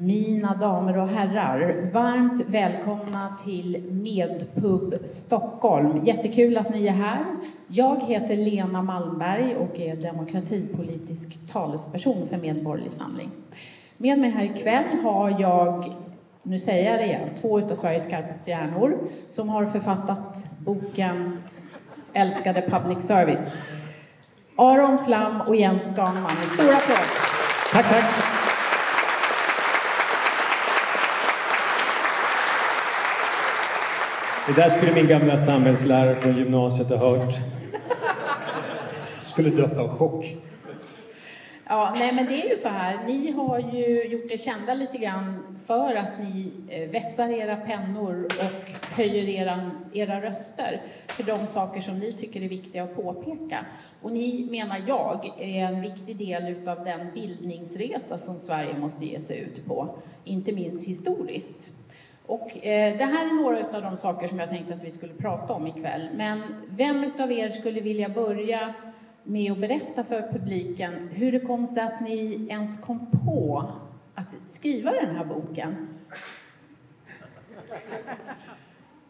Mina damer och herrar, varmt välkomna till Medpub Stockholm. Jättekul att ni är här. Jag heter Lena Malmberg och är demokratipolitisk talesperson för Medborgerlig Samling. Med mig här ikväll har jag, nu säger jag det igen, två av Sveriges skarpaste hjärnor som har författat boken Älskade public service. Aron Flam och Jens Ganman. En stor applåd! Tack, tack! Det där skulle min gamla samhällslärare från gymnasiet ha hört. Skulle dött av chock. Ja, nej men det är ju så här, ni har ju gjort er kända lite grann för att ni eh, vässar era pennor och höjer era, era röster för de saker som ni tycker är viktiga att påpeka. Och ni, menar jag, är en viktig del utav den bildningsresa som Sverige måste ge sig ut på, inte minst historiskt. Och eh, det här är några av de saker som jag tänkte att vi skulle prata om ikväll. Men vem av er skulle vilja börja med att berätta för publiken hur det kom sig att ni ens kom på att skriva den här boken?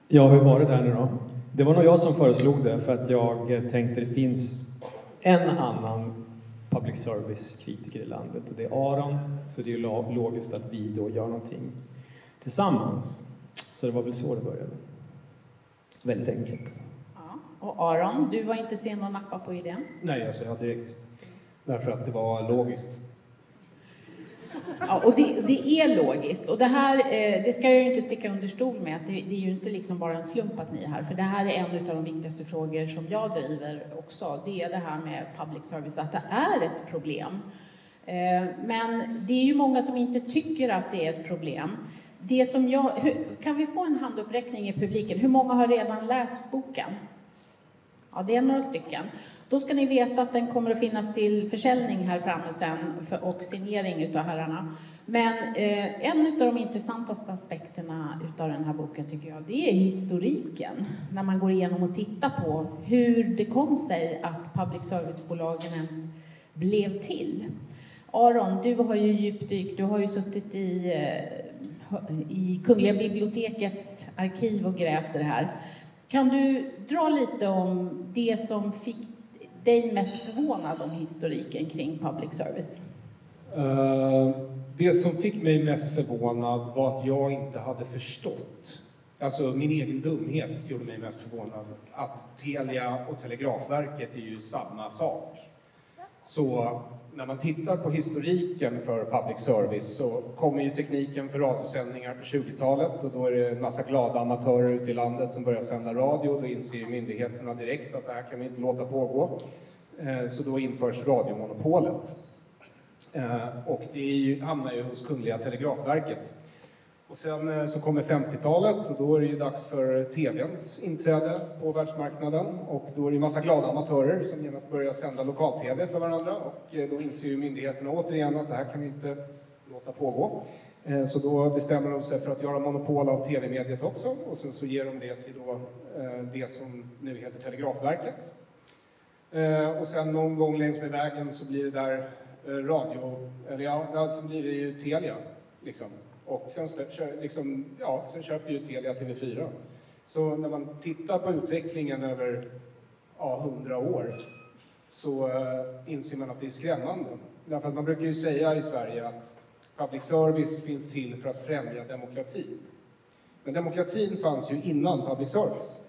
Ja, hur var det där nu då? Det var nog jag som föreslog det för att jag tänkte det finns en annan public service-kritiker i landet och det är Aron, så det är ju logiskt att vi då gör någonting tillsammans. Så det var väl så det började. Väldigt enkelt. Ja. Och Aron, du var inte sen att nappa på idén? Nej, alltså jag direkt. Därför att det var logiskt. Ja, och det, det, är logiskt. Och det här, eh, det ska jag ju inte sticka under stol med, att det, det, är ju inte liksom bara en slump att ni är här, för det här är en av de viktigaste frågor som jag driver också. Det är det här med public service, att det är ett problem. Eh, men det är ju många som inte tycker att det är ett problem. Det som jag, hur, kan vi få en handuppräckning i publiken? Hur många har redan läst boken? Ja, det är några stycken. Då ska ni veta att den kommer att finnas till försäljning här framme sen för, och signering utav herrarna. Men eh, en av de intressantaste aspekterna utav den här boken tycker jag, det är historiken. När man går igenom och tittar på hur det kom sig att public service-bolagen ens blev till. Aron, du har ju djupdykt, du har ju suttit i eh, i Kungliga bibliotekets arkiv och grävt i det här. Kan du dra lite om det som fick dig mest förvånad om historiken kring public service? Uh, det som fick mig mest förvånad var att jag inte hade förstått, alltså min egen dumhet gjorde mig mest förvånad, att Telia och Telegrafverket är ju samma sak. Så när man tittar på historiken för public service så kommer ju tekniken för radiosändningar på 20-talet och då är det en massa glada amatörer ute i landet som börjar sända radio. Då inser myndigheterna direkt att det här kan vi inte låta pågå. Eh, så då införs radiomonopolet. Eh, och det hamnar ju hos Kungliga Telegrafverket. Och sen eh, så kommer 50-talet och då är det ju dags för TVns inträde på världsmarknaden och då är det en massa glada amatörer som genast börjar sända lokal-TV för varandra och eh, då inser ju myndigheterna återigen att det här kan vi inte låta pågå. Eh, så då bestämmer de sig för att göra monopol av TV-mediet också och sen så ger de det till då det som nu heter Telegrafverket. Och sen någon gång längs med vägen så blir det där radio, eller ja, alltså blir det ju Telia liksom. Och sen, liksom, ja, sen köper ju Telia TV4. Så när man tittar på utvecklingen över ja, 100 år så uh, inser man att det är skrämmande. Därför att man brukar ju säga i Sverige att public service finns till för att främja demokratin. Men demokratin fanns ju innan public service.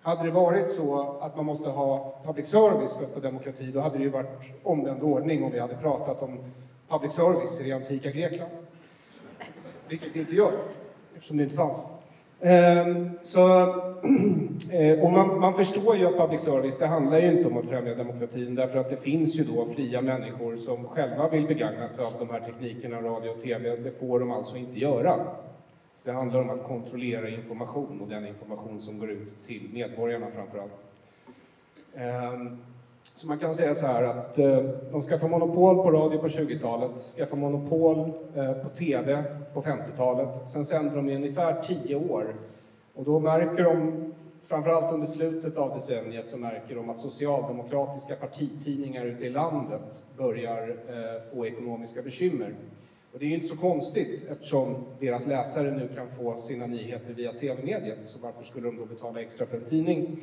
Hade det varit så att man måste ha public service för att få demokrati, då hade det ju varit omvänd ordning om vi hade pratat om public service i det antika Grekland vilket det inte gör eftersom det inte fanns. Ehm, så, eh, och man, man, förstår ju att public service, det handlar ju inte om att främja demokratin därför att det finns ju då fria människor som själva vill begagna sig av de här teknikerna, radio och TV. Det får de alltså inte göra. Så det handlar om att kontrollera information och den information som går ut till medborgarna framför allt. Ehm, så man kan säga så här att eh, de skaffade monopol på radio på 20-talet, skaffade monopol eh, på TV på 50-talet. Sen sänder de i ungefär 10 år. Och då märker de, framförallt under slutet av decenniet, så märker de att socialdemokratiska partitidningar ute i landet börjar eh, få ekonomiska bekymmer. Och det är ju inte så konstigt eftersom deras läsare nu kan få sina nyheter via tv-mediet. Så varför skulle de då betala extra för en tidning?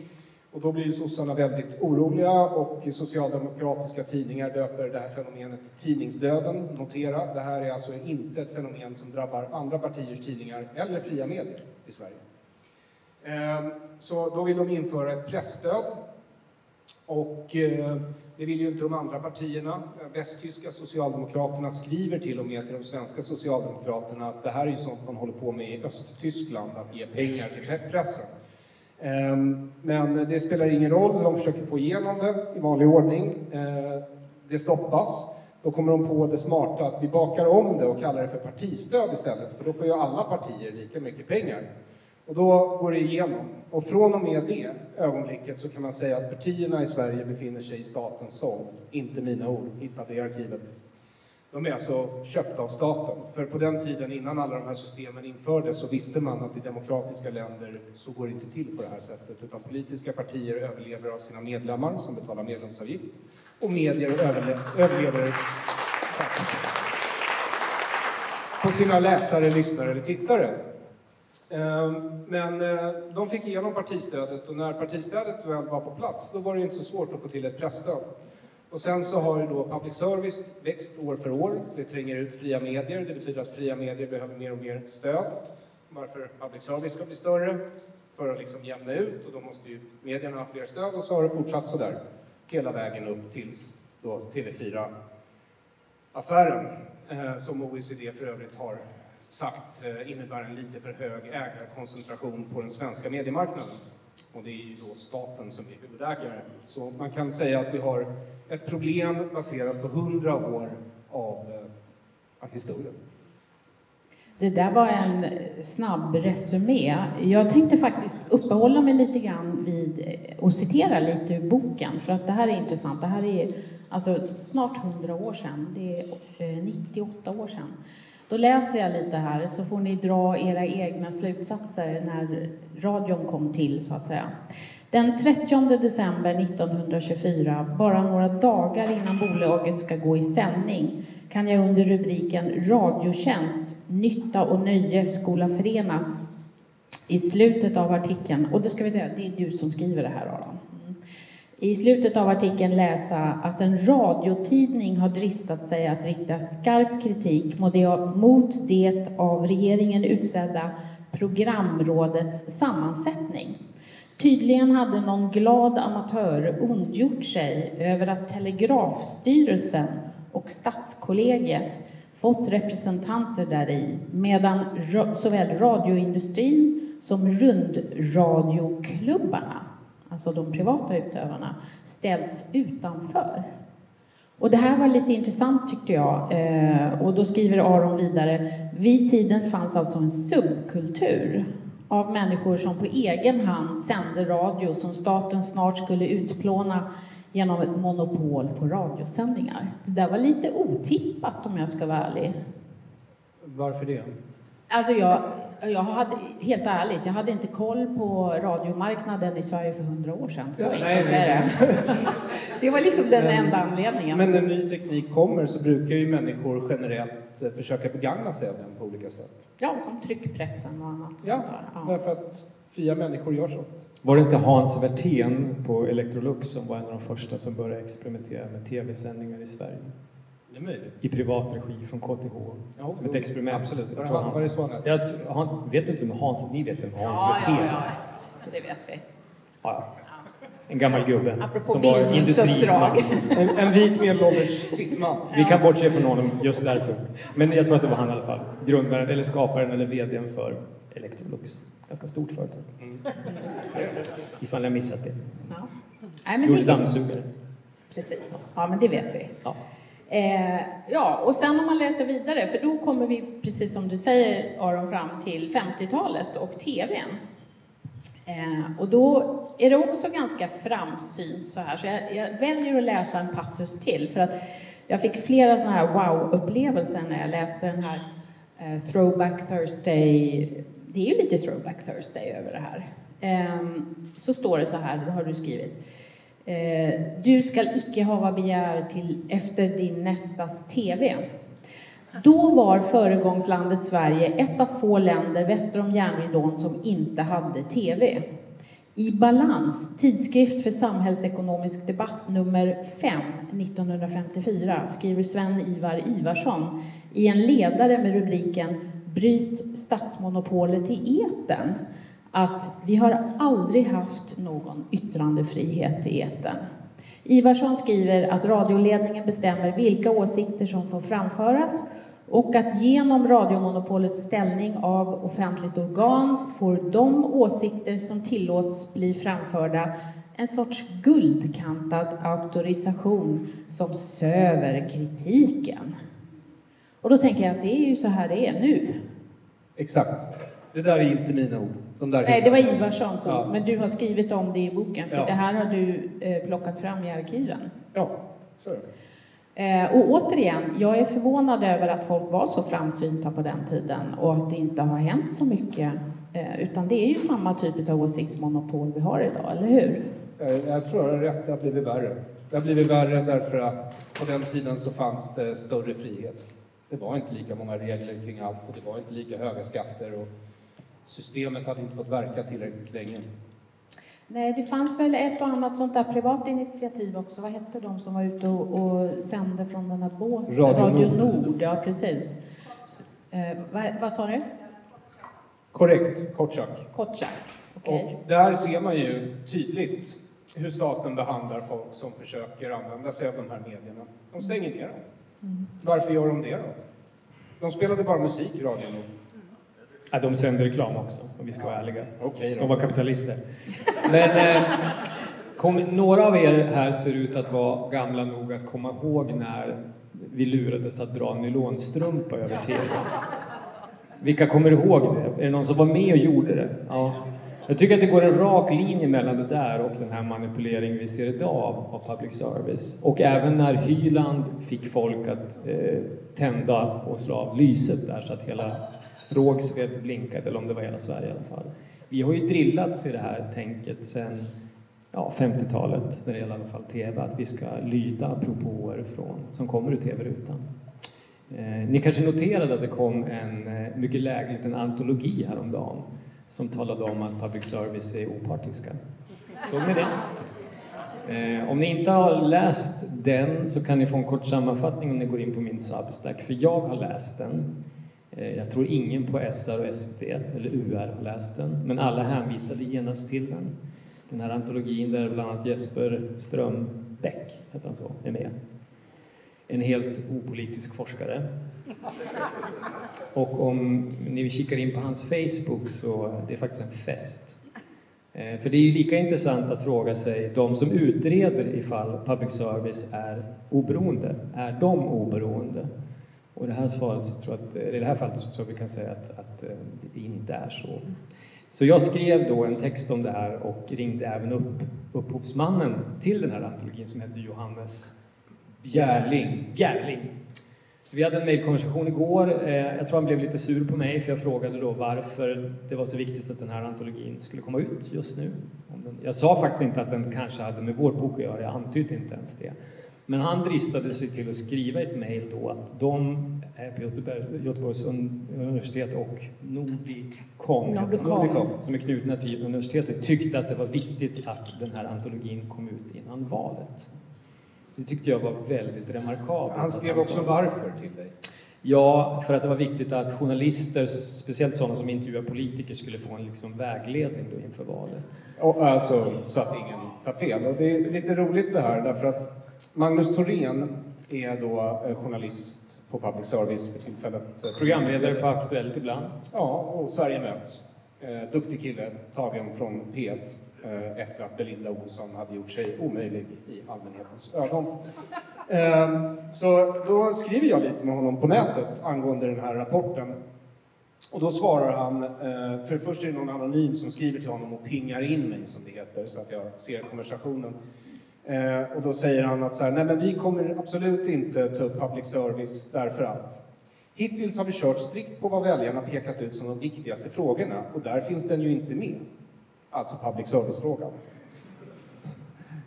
Och då blir ju sossarna väldigt oroliga och socialdemokratiska tidningar döper det här fenomenet tidningsdöden. Notera, det här är alltså inte ett fenomen som drabbar andra partiers tidningar eller fria medier i Sverige. Ehm, så då vill de införa ett pressstöd. Och eh, det vill ju inte de andra partierna. Västtyska socialdemokraterna skriver till och med till de svenska socialdemokraterna att det här är ju sånt man håller på med i Östtyskland, att ge pengar till pressen. Ehm, men det spelar ingen roll, så de försöker få igenom det i vanlig ordning. Ehm, det stoppas. Då kommer de på det smarta att vi bakar om det och kallar det för partistöd istället, för då får ju alla partier lika mycket pengar. Och då går det igenom. Och från och med det ögonblicket så kan man säga att partierna i Sverige befinner sig i statens sång. Inte mina ord, hittade i arkivet. De är alltså köpta av staten. För på den tiden innan alla de här systemen infördes så visste man att i demokratiska länder så går det inte till på det här sättet. Utan politiska partier överlever av sina medlemmar som betalar medlemsavgift. Och medier överle överlever på sina läsare, lyssnare eller tittare. Ehm, men eh, de fick igenom partistödet och när partistödet väl var på plats då var det inte så svårt att få till ett pressstöd. Och sen så har ju då public service växt år för år. Det tränger ut fria medier. Det betyder att fria medier behöver mer och mer stöd. Varför public service ska bli större? För att liksom jämna ut och då måste ju medierna ha fler stöd och så har det fortsatt sådär hela vägen upp tills då TV4-affären eh, som OECD för övrigt har sagt eh, innebär en lite för hög ägarkoncentration på den svenska mediemarknaden. Och det är ju då staten som är huvudägare. Så man kan säga att vi har ett problem baserat på hundra år av eh, av historien. Det där var en snabb resumé. Jag tänkte faktiskt uppehålla mig lite grann vid eh, och citera lite ur boken, för att det här är intressant. Det här är alltså snart hundra år sedan, det är eh, 98 år sedan. Då läser jag lite här så får ni dra era egna slutsatser när radion kom till så att säga. Den 30 december 1924, bara några dagar innan bolaget ska gå i sändning, kan jag under rubriken Radiotjänst, nytta och nöje skola förenas i slutet av artikeln, och det ska vi säga, det är du som skriver det här Aron i slutet av artikeln läsa att en radiotidning har dristat sig att rikta skarp kritik mot det av regeringen utsedda programrådets sammansättning. Tydligen hade någon glad amatör ondgjort sig över att Telegrafstyrelsen och Stadskollegiet fått representanter däri medan såväl radioindustrin som rundradioklubbarna alltså de privata utövarna, ställts utanför. Och det här var lite intressant tyckte jag. Eh, och då skriver Aron vidare, vid tiden fanns alltså en subkultur av människor som på egen hand sände radio som staten snart skulle utplåna genom ett monopol på radiosändningar. Det där var lite otippat om jag ska vara ärlig. Varför det? Alltså jag, jag hade, helt ärligt, jag hade inte koll på radiomarknaden i Sverige för hundra år sedan. Så ja, nej, nej, det. det var liksom den men, enda anledningen. Men när ny teknik kommer så brukar ju människor generellt eh, försöka begagna sig av den på olika sätt. Ja, som tryckpressen och annat. Ja, ja. därför att fria människor gör sånt. Var det inte Hans Werthén på Electrolux som var en av de första som började experimentera med tv-sändningar i Sverige? I privat regi från KTH. Ja, som ett experiment. Absolut. Var, han, var det så jag, han, Vet du inte vem Hans Ni vet vem Hans ja, Werthén ja, ja, det vet vi. Ja. En gammal gubbe. Apropå som var industriman. en, en vit medelålders cisman. Vi kan bortse från honom just därför. Men jag tror att det var han i alla fall. Grundaren, eller skaparen, eller VDn för Electrolux. Ganska stort företag. Mm. Ifall jag missat det. Ja. Nej, men Gjorde dammsugare. Precis. Ja, men det vet vi. Ja. Eh, ja, och sen om man läser vidare, för då kommer vi, precis som du säger Aron, fram till 50-talet och TVn. Eh, och då är det också ganska framsynt så här, så jag, jag, väljer att läsa en passus till, för att jag fick flera sådana här wow-upplevelser när jag läste den här eh, Throwback Thursday. Det är ju lite Throwback Thursday över det här. Eh, så står det så här, då har du skrivit. Eh, du skall icke hava begär till efter din nästas TV. Då var föregångslandet Sverige ett av få länder väster om järnridån som inte hade TV. I Balans, tidskrift för samhällsekonomisk debatt nummer 5, 1954, skriver Sven-Ivar Ivarsson i en ledare med rubriken Bryt statsmonopolet i eten att vi har aldrig haft någon yttrandefrihet i eten. Ivarsson skriver att radioledningen bestämmer vilka åsikter som får framföras och att genom radiomonopolets ställning av offentligt organ får de åsikter som tillåts bli framförda en sorts guldkantad auktorisation som söver kritiken. Och då tänker jag att det är ju så här det är nu. Exakt. Det där är inte mina ord. De där Nej, det var Ivarsson som, Ja. men du har skrivit om det i boken, för Ja. det här har du eh, plockat fram i arkiven. Ja, så är det. Eh, och återigen, jag är förvånad över att folk var så framsynta på den tiden och att det inte har hänt så mycket. Eh, utan det är ju samma typ av åsiktsmonopol vi har idag, eller hur? Jag tror jag har rätt, det har blivit värre. Det har blivit värre därför att på den tiden så fanns det större frihet. Det var inte lika många regler kring allt och det var inte lika höga skatter och systemet hade inte fått verka tillräckligt länge. Nej, det fanns väl ett och annat sånt där privat initiativ också. Vad hette de som var ute och, och sände från den här båten? Radio Nord. Nord. ja precis. Eh, vad, vad sa du? Korrekt. Kotschack? Okej. Och där ser man ju tydligt hur staten behandlar folk som försöker använda sig av de här medierna. De stänger ner dem. Varför gör de det då? De spelade bara musik i radion. Ja, de sänder reklam också, om vi ska vara ärliga. Okej De var kapitalister. Men eh, kom, några av er här ser ut att vara gamla nog att komma ihåg när vi lurades att dra nylonstrumpa över TV. Vilka kommer ihåg det? Är det någon som var med och gjorde det? Ja. Jag tycker att det går en rak linje mellan det där och den här manipuleringen vi ser idag av, av public service. Och även när Hyland fick folk att eh, tända och slå av lyset där så att hela Rågsved blinkade, eller om det var hela Sverige i alla fall. Vi har ju drillats i det här tänket sedan ja, 50-talet, när det gäller i alla fall TV, att vi ska lyda propåer från, som kommer ur TV-rutan. Eh, ni kanske noterade att det kom en eh, mycket lägligt en antologi häromdagen som talade om att public service är opartiska. Såg ni det? Eh, om ni inte har läst den så kan ni få en kort sammanfattning om ni går in på min Substack, för jag har läst den. Eh, jag tror ingen på SR och SVT eller UR har läst den, men alla hänvisade genast till den. Den här antologin där bland annat Jesper Strömbäck, heter han så, är med. En helt opolitisk forskare. Och om ni kikar in på hans Facebook så det är faktiskt en fest. Eh, för det är ju lika intressant att fråga sig, de som utreder ifall public service är oberoende, är de oberoende? Och i det här, svaret så tror jag att, i det här fallet så tror jag vi kan säga att, att eh, det inte är så. Så jag skrev då en text om det här och ringde även upp upphovsmannen till den här antologin som heter Johannes Bjärling. Bjärling. Så vi hade en mejlkonversation igår. Eh, jag tror han blev lite sur på mig för jag frågade då varför det var så viktigt att den här antologin skulle komma ut just nu. Jag sa faktiskt inte att den kanske hade med vår bok att göra, jag antydde inte ens det. Men han dristade sig till att skriva ett mejl då att de på Göteborg, Göteborgs un- universitet och Nordicom, Nordicom. som är knutna till universitetet, tyckte att det var viktigt att den här antologin kom ut innan valet. Det tyckte jag var väldigt remarkabelt. Han skrev sa. också varför till dig. Ja, för att det var viktigt att journalister, speciellt sådana som intervjuar politiker, skulle få en liksom vägledning då inför valet. Och, alltså, så att ingen tar fel. Och det är lite roligt det här därför att Magnus Thorén är då eh, journalist på public service för tillfället. Programledare på Aktuellt ibland. Ja, och Sverige möts. Eh, duktig kille, tagen från P1 eh, efter att Belinda Olsson hade gjort sig omöjlig i allmänhetens ögon. Så då skriver jag lite med honom på nätet angående den här rapporten. Och då svarar han, för först är det någon anonym som skriver till honom och pingar in mig som det heter så att jag ser konversationen. Eh, och då säger han att så här, nej men vi kommer absolut inte ta upp public service därför att Hittills har vi kört strikt på vad väljarna pekat ut som de viktigaste frågorna och där finns den ju inte med. Alltså public service-frågan.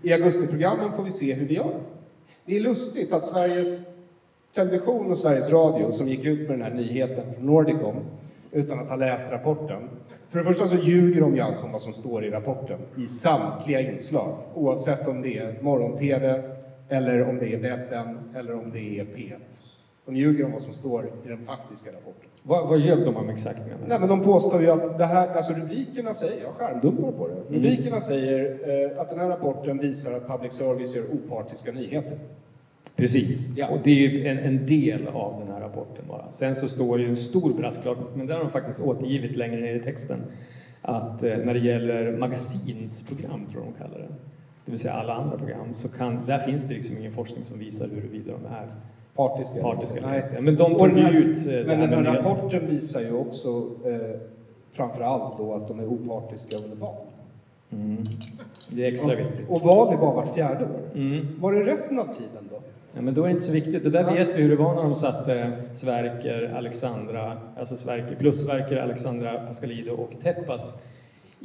I augustiprogrammen får vi se hur vi gör. Det är lustigt att Sveriges Television och Sveriges Radio som gick ut med den här nyheten från Nordicom utan att ha läst rapporten. För det första så ljuger de ju alltså om vad som står i rapporten i samtliga inslag, oavsett om det är morgon-tv eller om det är webben eller om det är P1. De ljuger om vad som står i den faktiska rapporten. Vad, vad ljög de om exakt menar? Nej, men de påstår ju att det här, alltså rubrikerna säger, jag skärmdumpar på det. Rubrikerna säger eh, att den här rapporten visar att public service gör opartiska nyheter. Precis, Ja. och det är ju en, en del av den här rapporten bara. Sen så står det ju en stor brasklapp, men den har de faktiskt återgivit längre ner i texten, att eh, när det gäller magasinsprogram, tror jag de kallar det, det vill säga alla andra program, så kan, där finns det liksom ingen forskning som visar huruvida de är Partiska. partiska eller inte. Men de Och tog den ju här- ut eh, Men här den här med nyheter. rapporten visar ju också eh, framför allt då att de är opartiska under val. Mm. Det är extra viktigt. Och val är bara vart fjärde år. Mm. Var är resten av tiden då? Ja, men då är det inte så viktigt. Det där vet vi hur det var när de satte Sverker, Alexandra, alltså Sverker plus Sverker, Alexandra Pascalido och Teppas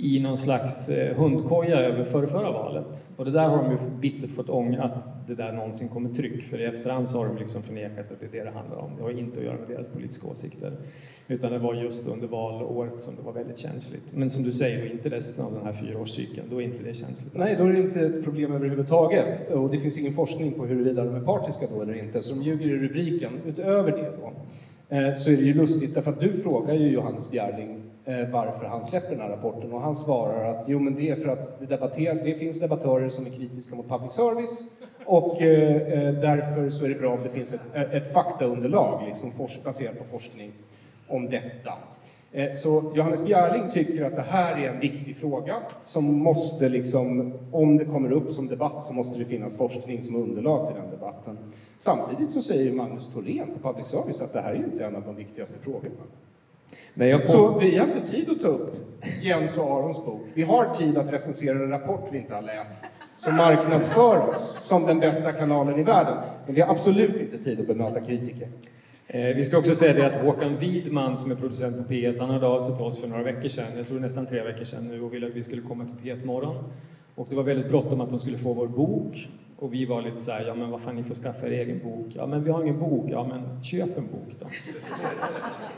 i någon slags eh, hundkoja över förra, förra valet. Och det där har de ju bittert fått ångra att det där någonsin kommer tryck, för i efterhand så har de liksom förnekat att det är det det handlar om. Det har inte att göra med deras politiska åsikter. Utan det var just under valåret som det var väldigt känsligt. Men som du säger, inte resten av den här fyraårscykeln, då är inte det känsligt Nej, då är det inte ett problem överhuvudtaget. Och det finns ingen forskning på huruvida de är partiska då eller inte, så de ljuger i rubriken. Utöver det då, eh, så är det ju lustigt därför att du frågar ju Johannes Bjärling Eh, varför han släpper den här rapporten och han svarar att jo men det är för att det, debatter, det finns debattörer som är kritiska mot public service och eh, eh därför så är det bra om det finns ett, eh, ett faktaunderlag liksom baserat på forskning om detta. Eh, Så Johannes Bjärling tycker att det här är en viktig fråga som måste liksom, om det kommer upp som debatt så måste det finnas forskning som underlag till den debatten. Samtidigt så säger Magnus Thorén på Public Service att det här är ju inte en av de viktigaste frågorna. Jag Så vi har inte tid att ta upp Jens och Arons bok. Vi har tid att recensera en rapport vi inte har läst som marknadsför oss som den bästa kanalen i världen. Men vi har absolut inte tid att bemöta kritiker. Eh, Vi ska också säga det att Håkan Widman som är producent på P1, han hörde av sig till oss för några veckor sedan, jag tror nästan tre veckor sedan nu, och ville att vi skulle komma till P1 Morgon. Och det var väldigt bråttom att de skulle få vår bok. Och vi var lite så här, ja men vad fan, ni får skaffa er egen bok. Ja men vi har ingen bok, ja men köp en bok då.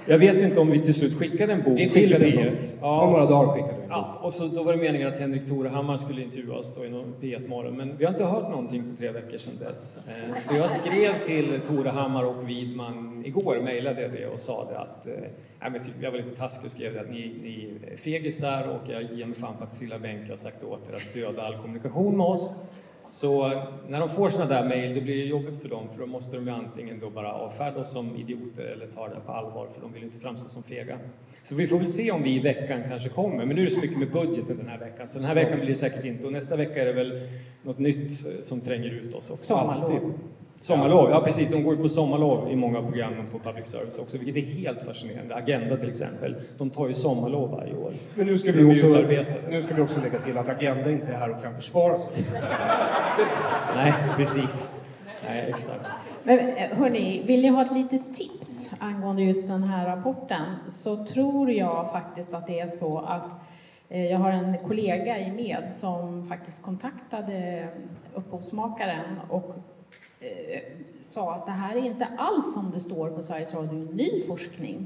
Jag vet inte om vi till slut skickade en bok Vi till skickade en P1. bok. Om några dagar skickade vi en bok. Ja, och så då var det meningen att Henrik Torehammar skulle intervjua oss då i någon P1 Morgon, men vi har inte hört någonting på tre veckor sedan dess. Eh, Så jag skrev till Torehammar och Widman igår, mejlade det och sa det att, eh, nej, men typ, jag var lite taskig och skrev att ni, ni är fegisar och jag ger mig fan på att Silla Bänke har sagt åt er att döda all kommunikation med oss. Så när de får sådana där mejl, då blir det jobbigt för dem, för då måste de ju antingen då bara avfärda oss som idioter eller ta det på allvar, för de vill ju inte framstå som fega. Så vi får väl se om vi i veckan kanske kommer, men nu är det så mycket med budgeten den här veckan, så den här veckan blir det säkert inte, och nästa vecka är det väl något nytt som tränger ut oss också. Sommarlov. Sommarlov, ja precis. De går ju på sommarlov i många av programmen på public service också, vilket är helt fascinerande. Agenda till exempel, de tar ju sommarlov varje år. Men nu ska, vi också, nu ska vi också lägga till att Agenda inte är här och kan försvara sig. Nej, precis. Nej, exakt. Men eh, hörni, vill ni ha ett litet tips angående just den här rapporten så tror jag faktiskt att det är så att eh, jag har en kollega i med som faktiskt kontaktade upphovsmakaren och eh, sa att det här är inte alls som det står på Sveriges Radio, ny forskning.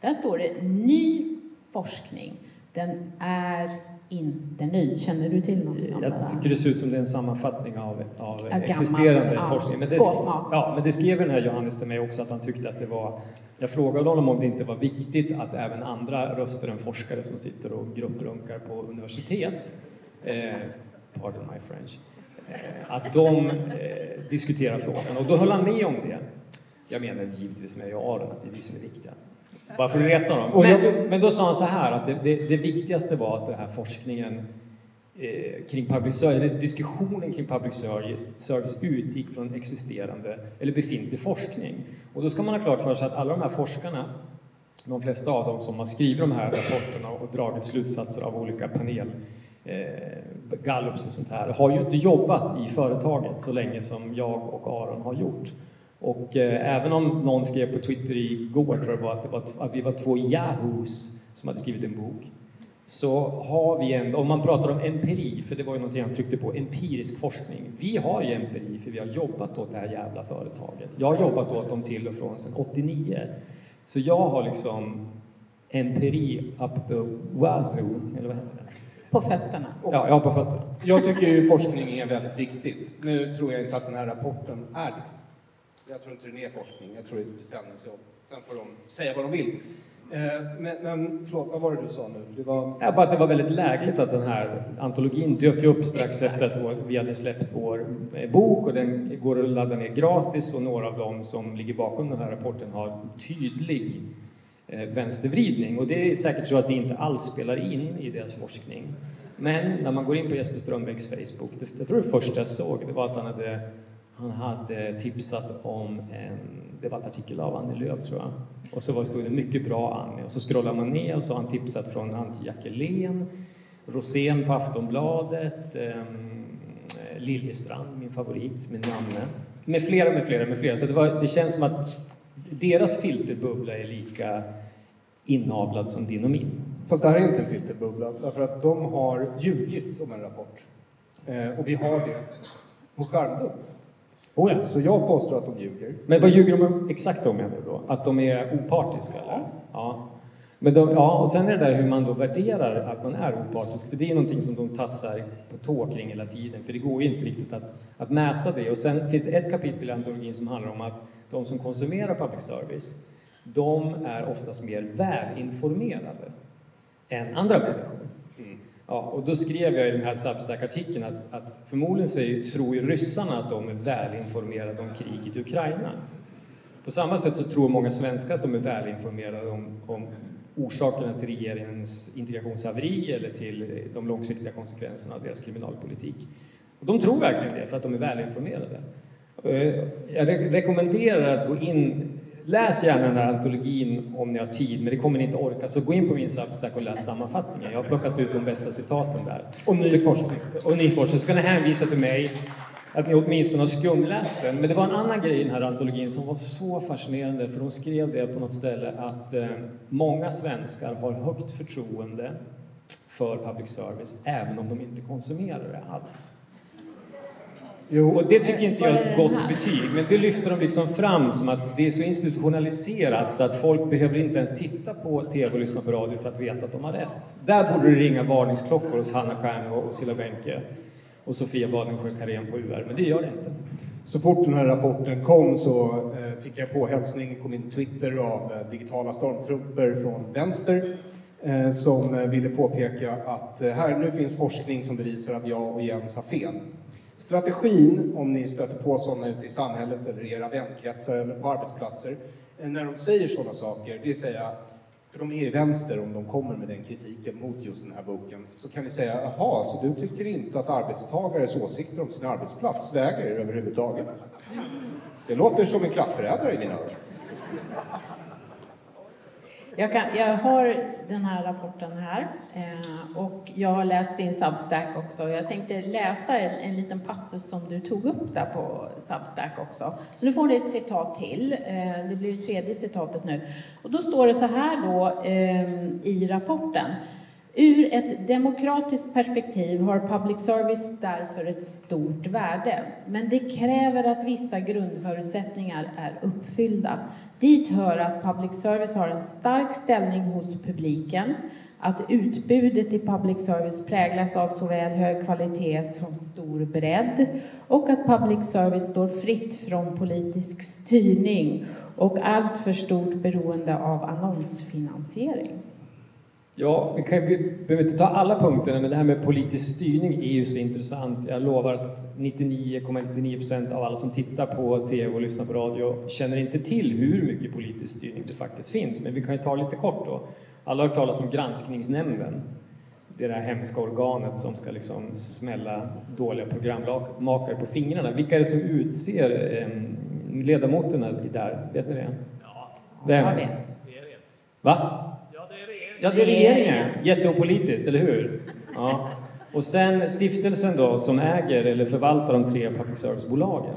Där står det ny forskning. Den är inte ny. Känner du till någonting om det Jag tycker det ser ut som det är en sammanfattning av, av gammalt, existerande ja. forskning. Men det, ja, men det skrev den här Johannes till mig också att han tyckte att det var... Jag frågade honom om det inte var viktigt att även andra röster än forskare som sitter och grupprunkar på universitet, eh, pardon my French, att de eh, diskuterar frågan. Och då höll han med om det. Jag menar givetvis med jag Aron att det är vi som är viktiga. Bara för att reta dem. Men, men då sa han så här att det, det, det viktigaste var att den här forskningen eh, kring public service, diskussionen kring public service, service utgick från existerande eller befintlig forskning. Och då ska man ha klart för sig att alla de här forskarna, de flesta av dem som har skrivit de här rapporterna och dragit slutsatser av olika panel eh, gallups och sånt här, har ju inte jobbat i företaget så länge som jag och Aron har gjort. Och eh, även om någon skrev på Twitter igår, tror jag var, att, det var, att vi var två yahoos som hade skrivit en bok, så har vi ändå, om man pratar om empiri, för det var ju någonting jag tryckte på, empirisk forskning. Vi har ju empiri för vi har jobbat åt det här jävla företaget. Jag har jobbat åt dem till och från sedan 89. Så jag har liksom empiri up the wazoo, eller vad heter det? På fötterna. Ja, jag har på fötterna. Jag tycker ju forskning är väldigt viktigt. Nu tror jag inte att den här rapporten är det. Jag tror inte den är forskning, jag tror det är beställningsjobb. Sen får de säga vad de vill. Eh, Men, men förlåt, vad var det du sa nu? För det var... Ja, bara att det var väldigt lägligt att den här antologin dök upp strax efter att vår, vi hade släppt vår eh, bok och den går att ladda ner gratis och några av dem som ligger bakom den här rapporten har tydlig Eh, vänstervridning och det är säkert så att det inte alls spelar in i deras forskning. Men när man går in på Jesper Strömbäcks Facebook, det, jag tror det första jag såg det var att han hade, han hade tipsat om en debattartikel av Annie Lööf tror jag. Och så var- stod det mycket bra Annie och så scrollar man ner och så har han tipsat från Antje Jackelén, Rosén på Aftonbladet, ehm, eh, Liljestrand, min favorit, min namne. Med flera, med flera, med flera. Så det, var, det känns som att deras filterbubbla är lika inavlad som din och min. Fast det här är inte en filterbubbla, därför att de har ljugit om en rapport. Eh, och vi har det på skärmdump. Oh ja. Så jag påstår att de ljuger. Men vad ljuger de exakt om menar du då? Att de är opartiska eller? Ja. Men de, ja, och sen är det där hur man då värderar att man är opartisk, för det är någonting som de tassar på tå kring hela tiden, för det går ju inte riktigt att, att mäta det. Och sen finns det ett kapitel i antologin som handlar om att de som konsumerar public service, de är oftast mer välinformerade än andra människor. Ja, och då skrev jag i den här Substack-artikeln att, att förmodligen ju, tror ju ryssarna att de är välinformerade om kriget i Ukraina. På samma sätt så tror många svenskar att de är välinformerade om, om orsakerna till regeringens integrationshaveri eller till de långsiktiga konsekvenserna av deras kriminalpolitik. Och de tror verkligen det för att de är välinformerade. Eh, Jag re- rekommenderar att gå in Läs gärna den här antologin om ni har tid, men det kommer ni inte orka. Så gå in på min Substack och läs sammanfattningen. Jag har plockat ut de bästa citaten där. Och ny forskning. Och ny forskning. Så kan ni hänvisa till mig att ni åtminstone har skumläst den. Men det var en annan grej i den här antologin som var så fascinerande, för de skrev det på något ställe att eh, många svenskar har högt förtroende för public service, även om de inte konsumerar det alls. Jo, Och det tycker inte jag är ett gott betyg, men det lyfter de liksom fram som att det är så institutionaliserat så att folk behöver inte ens titta på TV och lyssna på radio för att veta att de har rätt. Där borde det ringa varningsklockor hos Hanna Stjärn och Cilla Bänke och Sofia Badensjö Karén på UR, men det gör det inte. Så fort den här rapporten kom så eh, fick jag påhälsning på min Twitter av eh, digitala stormtrupper från vänster eh, som ville påpeka att här nu finns forskning som bevisar att jag och Jens har fel. Strategin, om ni stöter på sådana ute i samhället eller i era vänkretsar eller på arbetsplatser, när de säger sådana saker, det är att säga för de är ju vänster om de kommer med den kritiken mot just den här boken. Så kan ni säga, jaha, så du tycker inte att arbetstagares åsikter om sin arbetsplats väger överhuvudtaget? Det låter som en klassförrädare i mina öron. Jag, jag har den här rapporten här eh, och jag har läst din Substack också. Jag tänkte läsa en, en liten passus som du tog upp där på Substack också. Så nu får du ett citat till. Eh, det blir det tredje citatet nu. Och då står det så här då ehm, i rapporten. Ur ett demokratiskt perspektiv har public service därför ett stort värde. Men det kräver att vissa grundförutsättningar är uppfyllda. Dit hör att public service har en stark ställning hos publiken, att utbudet i public service präglas av såväl hög kvalitet som stor bredd och att public service står fritt från politisk styrning och allt för stort beroende av annonsfinansiering. Ja, vi, kan, vi behöver inte ta alla punkterna, men det här med politisk styrning är ju så intressant. Jag lovar att 99,99 procent av alla som tittar på TV och lyssnar på radio känner inte till hur mycket politisk styrning det faktiskt finns. Men vi kan ju ta lite kort då. Alla har hört talas om Granskningsnämnden. Det är det här hemska organet som ska liksom smälla dåliga programmakare på fingrarna. Vilka är det som utser eh, ledamoterna i där? Vet ni det? Vem? Jag vet. Va? Ja, det är regeringen. Jätteopolitiskt, eller hur? Ja. Och sen stiftelsen då, som äger eller förvaltar de tre public service-bolagen.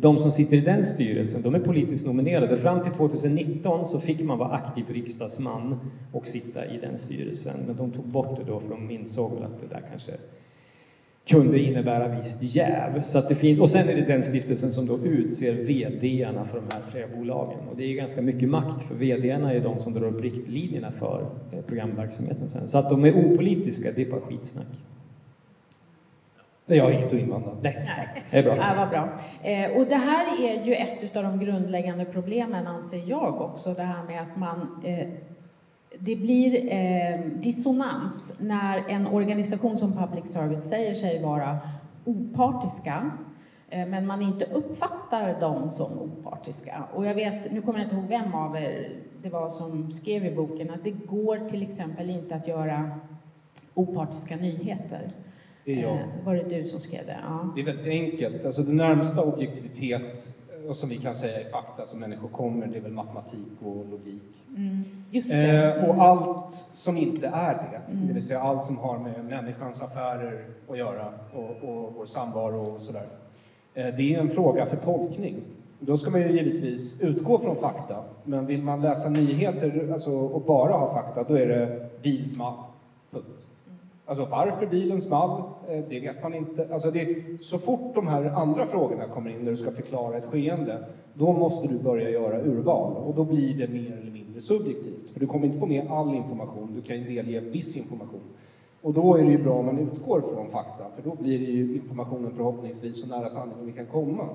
De som sitter i den styrelsen, de är politiskt nominerade. Fram till 2019 så fick man vara aktiv riksdagsman och sitta i den styrelsen. Men de tog bort det då för de insåg väl att det där kanske kunde innebära visst jäv. Så att det finns, och sen är det den stiftelsen som då utser VD-arna för de här tre bolagen. Och det är ganska mycket makt, för VD-arna är de som drar upp riktlinjerna för eh, programverksamheten sen. Så att de är opolitiska, det är bara skitsnack. Jag har inget att invända. Nej, Nej. det är bra. Ja, vad bra. Eh, och det här är ju ett av de grundläggande problemen, anser jag också, det här med att man eh, det blir eh, dissonans när en organisation som public service säger sig vara opartiska eh, men man inte uppfattar dem som opartiska. Och jag vet, nu kommer jag inte ihåg vem av er det var som skrev i boken att det går till exempel inte att göra opartiska nyheter. Det. Eh, var det du som skrev det? Ja. Det är väldigt enkelt. Alltså det närmsta objektivitet och som vi kan säga är fakta som människor kommer, det är väl matematik och logik. Mm, just det. Eh, och allt som inte är det, Mm. det vill säga allt som har med människans affärer att göra och, och vår samvaro och sådär. Eh, det är en fråga för tolkning. Då ska man ju givetvis utgå från fakta, men vill man läsa nyheter alltså, och bara ha fakta, då är det bilsmall, punkt. Alltså varför bilen small, eh, det vet man inte. Alltså det, så fort de här andra frågorna kommer in när du ska förklara ett skeende, då måste du börja göra urval och då blir det mer eller mindre subjektivt. För du kommer inte få med all information, du kan ju delge viss information. Och då är det ju bra om man utgår från fakta, för då blir det ju informationen förhoppningsvis så nära sanningen vi kan komma.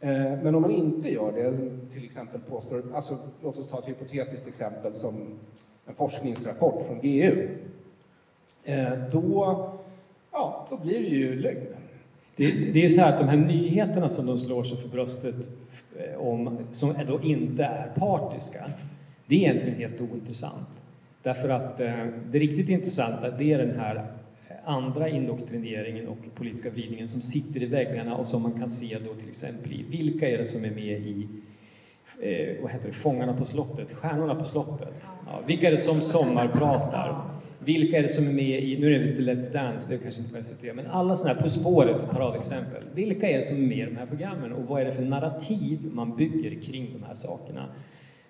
Eh, men om man inte gör det, till exempel påstår, alltså låt oss ta ett hypotetiskt exempel som en forskningsrapport från GU. Eh, då, ja, då blir det ju lögn. Det, det är ju så här att de här nyheterna som de slår sig för bröstet eh, om, som då inte är partiska, det är egentligen helt ointressant. Därför att eh, det riktigt intressanta, det är den här andra indoktrineringen och politiska vridningen som sitter i väggarna och som man kan se då till exempel i vilka är det som är med i eh, vad heter det, Fångarna på slottet, Stjärnorna på slottet. Ja, vilka är det som sommarpratar? Vilka är det som är med i, nu är det inte Let's Dance, det är kanske inte på SVT, men alla sådana här På spåret, ett paradexempel. Vilka är det som är med i de här programmen och vad är det för narrativ man bygger kring de här sakerna?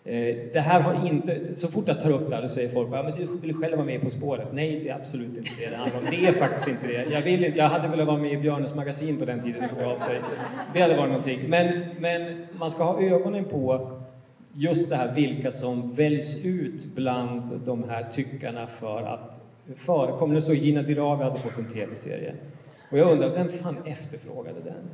Eh, det här har inte, så fort jag tar upp det här, säger folk bara, men du vill själv vara med På spåret. Nej, det är absolut inte det det handlar om. Det är faktiskt inte det. Jag, vill jag hade velat vara med i Björnes magasin på den tiden det av sig. Det hade varit någonting. Men, men man ska ha ögonen på just det här vilka som väljs ut bland de här tyckarna för att förekomma. Nu så Gina Dirawi hade fått en tv-serie. Och jag undrar, vem fan efterfrågade den?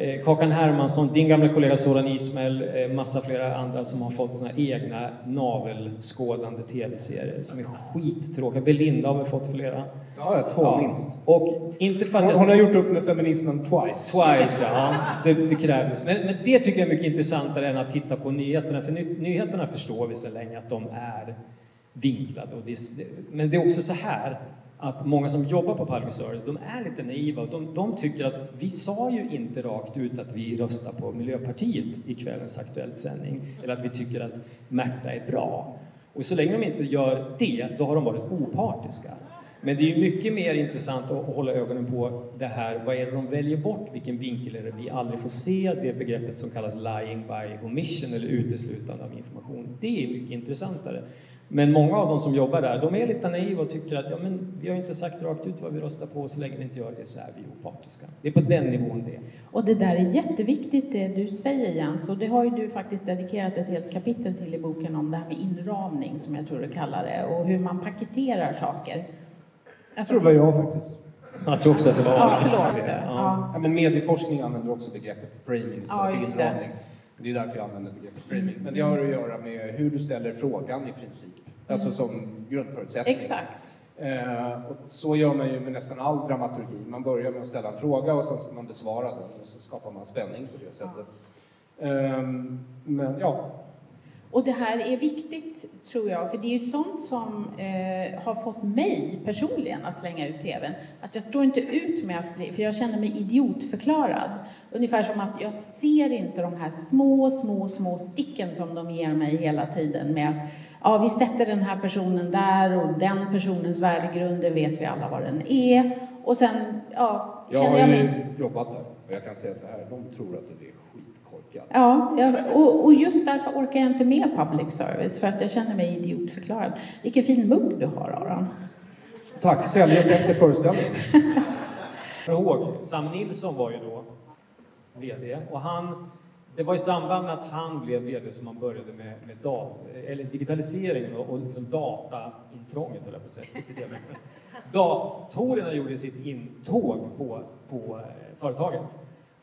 Eh, Kakan Hermansson, din gamla kollega Soran Ismail, eh, massa flera andra som har fått sina egna navelskådande tv-serier som är skittråkiga. Belinda har väl fått flera. Ja, två minst. Och inte för att Hon, jag hon har gjort upp med feminismen twice. Twice, ja. Det, det krävdes. Men, men det tycker jag är mycket intressantare än att titta på nyheterna. För ny, nyheterna förstår vi sedan länge att de är vinklade. Och det, men det är också så här att många som jobbar på public service, de är lite naiva. och De, de tycker att vi sa ju inte rakt ut att vi röstar på Miljöpartiet i kvällens Aktuellt sändning. Eller att vi tycker att Märta är bra. Och så länge de inte gör det, då har de varit opartiska. Men det är ju mycket mer intressant att att hålla ögonen på det här, vad är det de väljer bort, vilken vinkel är det vi aldrig får se, det begreppet som kallas lying by omission eller uteslutande av information. Det är mycket intressantare. Men många av de som jobbar där, de är lite naiva och tycker att ja, men vi har inte sagt rakt ut vad vi röstar på, så länge vi inte gör det så är vi opartiska. Det är på den nivån det är. Och det där är jätteviktigt det du säger Jens, och det har ju du faktiskt dedikerat ett helt kapitel till i boken om det här med inramning som jag tror du kallar det och hur man paketerar saker. Jag tror det var jag faktiskt. Jag tror också att det var Ja, förlåt. Ja. Ja, men medieforskning använder också begreppet framing istället Ja, för inramning. Det är därför jag använder begreppet framing. Men det har att göra med hur du ställer frågan i princip. Alltså som grundförutsättning. Exakt. Eh, och så gör man ju med nästan all dramaturgi. Man börjar med att ställa en fråga och sen ska man besvara den och så skapar man spänning på det sättet. Ehm, men ja, Och det här är viktigt, tror jag, för det är ju sånt som eh, har fått mig personligen att slänga ut TVn. Att jag står inte ut med att bli, för jag känner mig idiotförklarad. Ungefär som att jag ser inte de här små, små, små sticken som de ger mig hela tiden med att ja, vi sätter den här personen där och den personens värdegrund, det vet vi alla vad den är. Och sen, ja, Jag känner har jag ju mig. jobbat där och jag kan säga så här, de tror att du är skitkorkad. Ja, jag, och, och just därför orkar jag inte med public service, för att jag känner mig idiotförklarad. Vilken fin mugg du har, Aron. Tack, säljas efter föreställningen. För ihåg, Sam Nilsson var ju då VD och han, det var i samband med att han blev VD som han började med, med da, eller digitaliseringen och, och liksom dataintrånget, höll jag på att säga. Inte det, men Datorerna gjorde sitt intåg på, på eh, företaget.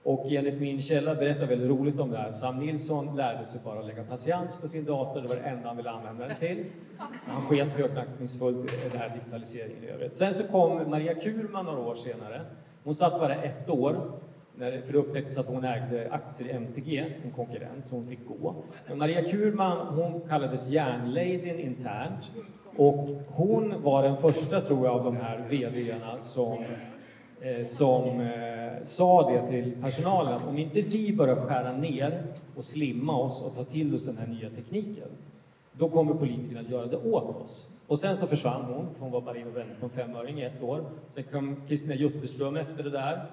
Och enligt min källa berättar väldigt roligt om det här. Sam Nilsson lärde sig bara lägga patiens på sin dator, det var det enda han ville använda den till. Han sket högaktningsfullt i den här digitaliseringen i övrigt. Sen så kom Maria Kurman några år senare. Hon satt bara ett år, när, för det upptäcktes att hon ägde aktier i MTG, en konkurrent, så hon fick gå. Men Maria Kurman, hon kallades järnladyn internt och hon var den första, tror jag, av de här VDarna som Eh, som eh, sa det till personalen att om inte vi börjar skära ner och slimma oss och ta till oss den här nya tekniken, då kommer politikerna att göra det åt oss. Och sen så försvann hon, för hon var bara inne och på en femöring i ett år. Sen kom Kristina Jutterström efter det där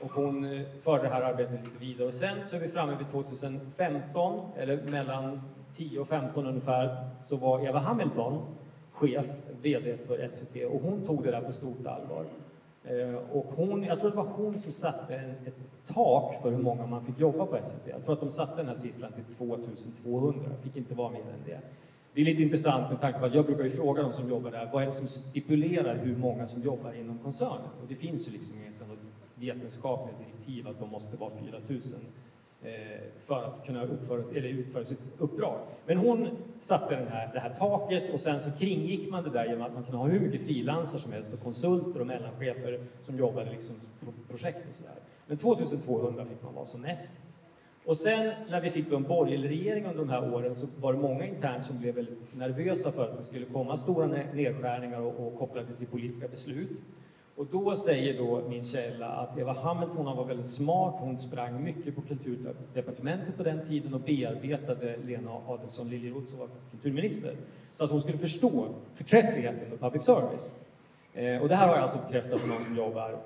och hon eh, förde det här arbetet lite vidare. Och sen så är vi framme vid 2015, eller mellan 10 och 15 ungefär, så var Eva Hamilton chef, VD för SVT och hon tog det där på stort allvar. Eh, och hon, jag tror det var hon som satte en, ett tak för hur många man fick jobba på SVT. Jag tror att de satte den här siffran till 2200, fick inte vara mer än det. Det är lite intressant med tanke på att jag brukar ju fråga de som jobbar där, vad är det som stipulerar hur många som jobbar inom koncernen? Och det finns ju liksom inget vetenskapligt direktiv att de måste vara 4000 Eh, för att kunna uppföra, eller utföra sitt uppdrag. Men hon satte den här, det här taket och sen så kringgick man det där genom att man kunde ha hur mycket frilansare som helst och konsulter och mellanchefer som jobbade liksom på projekt och sådär. Men 2200 fick man vara som näst. Och sen när vi fick då en borgerlig regering under de här åren så var det många internt som blev väldigt nervösa för att det skulle komma stora nedskärningar och, och kopplade till politiska beslut. Och då säger då min källa att Eva Hamilton var väldigt smart. Hon sprang mycket på kulturdepartementet på den tiden och bearbetade Lena Adelsohn Liljeroth som var kulturminister. Så att hon skulle förstå förträffligheten med public service. Eh, och det här har jag alltså bekräftat för någon som jobbar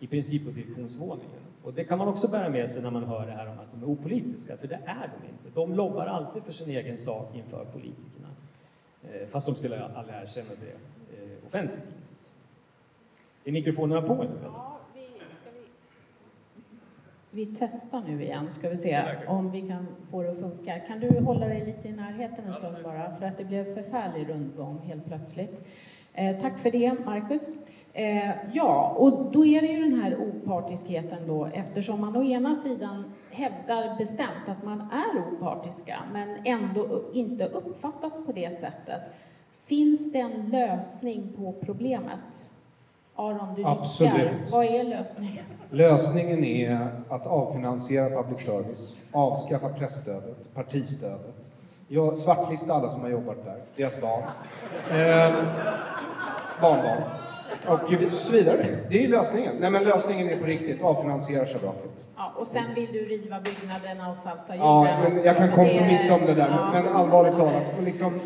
i princip på direktionsvåningen. Och det kan man också bära med sig när man hör det här om att de är opolitiska, för det är de inte. De lobbar alltid för sin egen sak inför politikerna. Eh, fast de skulle aldrig erkänna det eh, offentligt. Är mikrofonerna på nu? Vi testar nu igen, ska vi se om vi kan få det att funka. Kan du hålla dig lite i närheten en stund bara, för att det blev förfärlig rundgång helt plötsligt. Eh, tack för det, Marcus. Eh, ja, och då är det ju den här opartiskheten då, eftersom man å ena sidan hävdar bestämt att man är opartiska, men ändå inte uppfattas på det sättet. Finns det en lösning på problemet? Aron, du nickar. Absolut. Vad är lösningen? Lösningen är att avfinansiera public service, avskaffa pressstödet, partistödet. Jag svartlista alla som har jobbat där, deras barn, eh, barnbarn och så vidare. Det är lösningen. Nej men lösningen är på riktigt, avfinansiera schabraket. Ja, och sen vill du riva byggnaderna och salta jorden Ja, men jag kan men kompromissa om det där, ja. men allvarligt talat. och Liksom,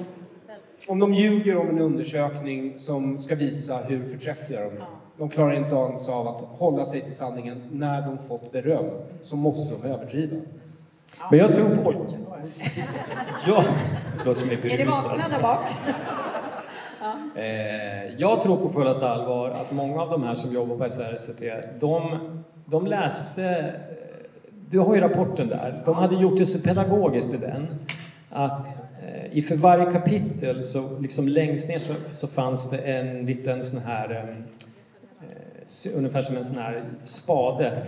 om de ljuger om en undersökning som ska visa hur förträffliga de är. De klarar inte ens av att hålla sig till sanningen när de fått beröm, så måste de överdriva. Men jag tror på... Ja, låter som jag är Är det berusad. där bak? Eh, jag tror på fullaste allvar att många av de här som jobbar på SRST, de, de läste... Du har ju rapporten där. De hade gjort det så pedagogiskt i den att eh, i för varje kapitel, så liksom längst ner så, så fanns det en liten sån här... Eh, ungefär som en sån här spade.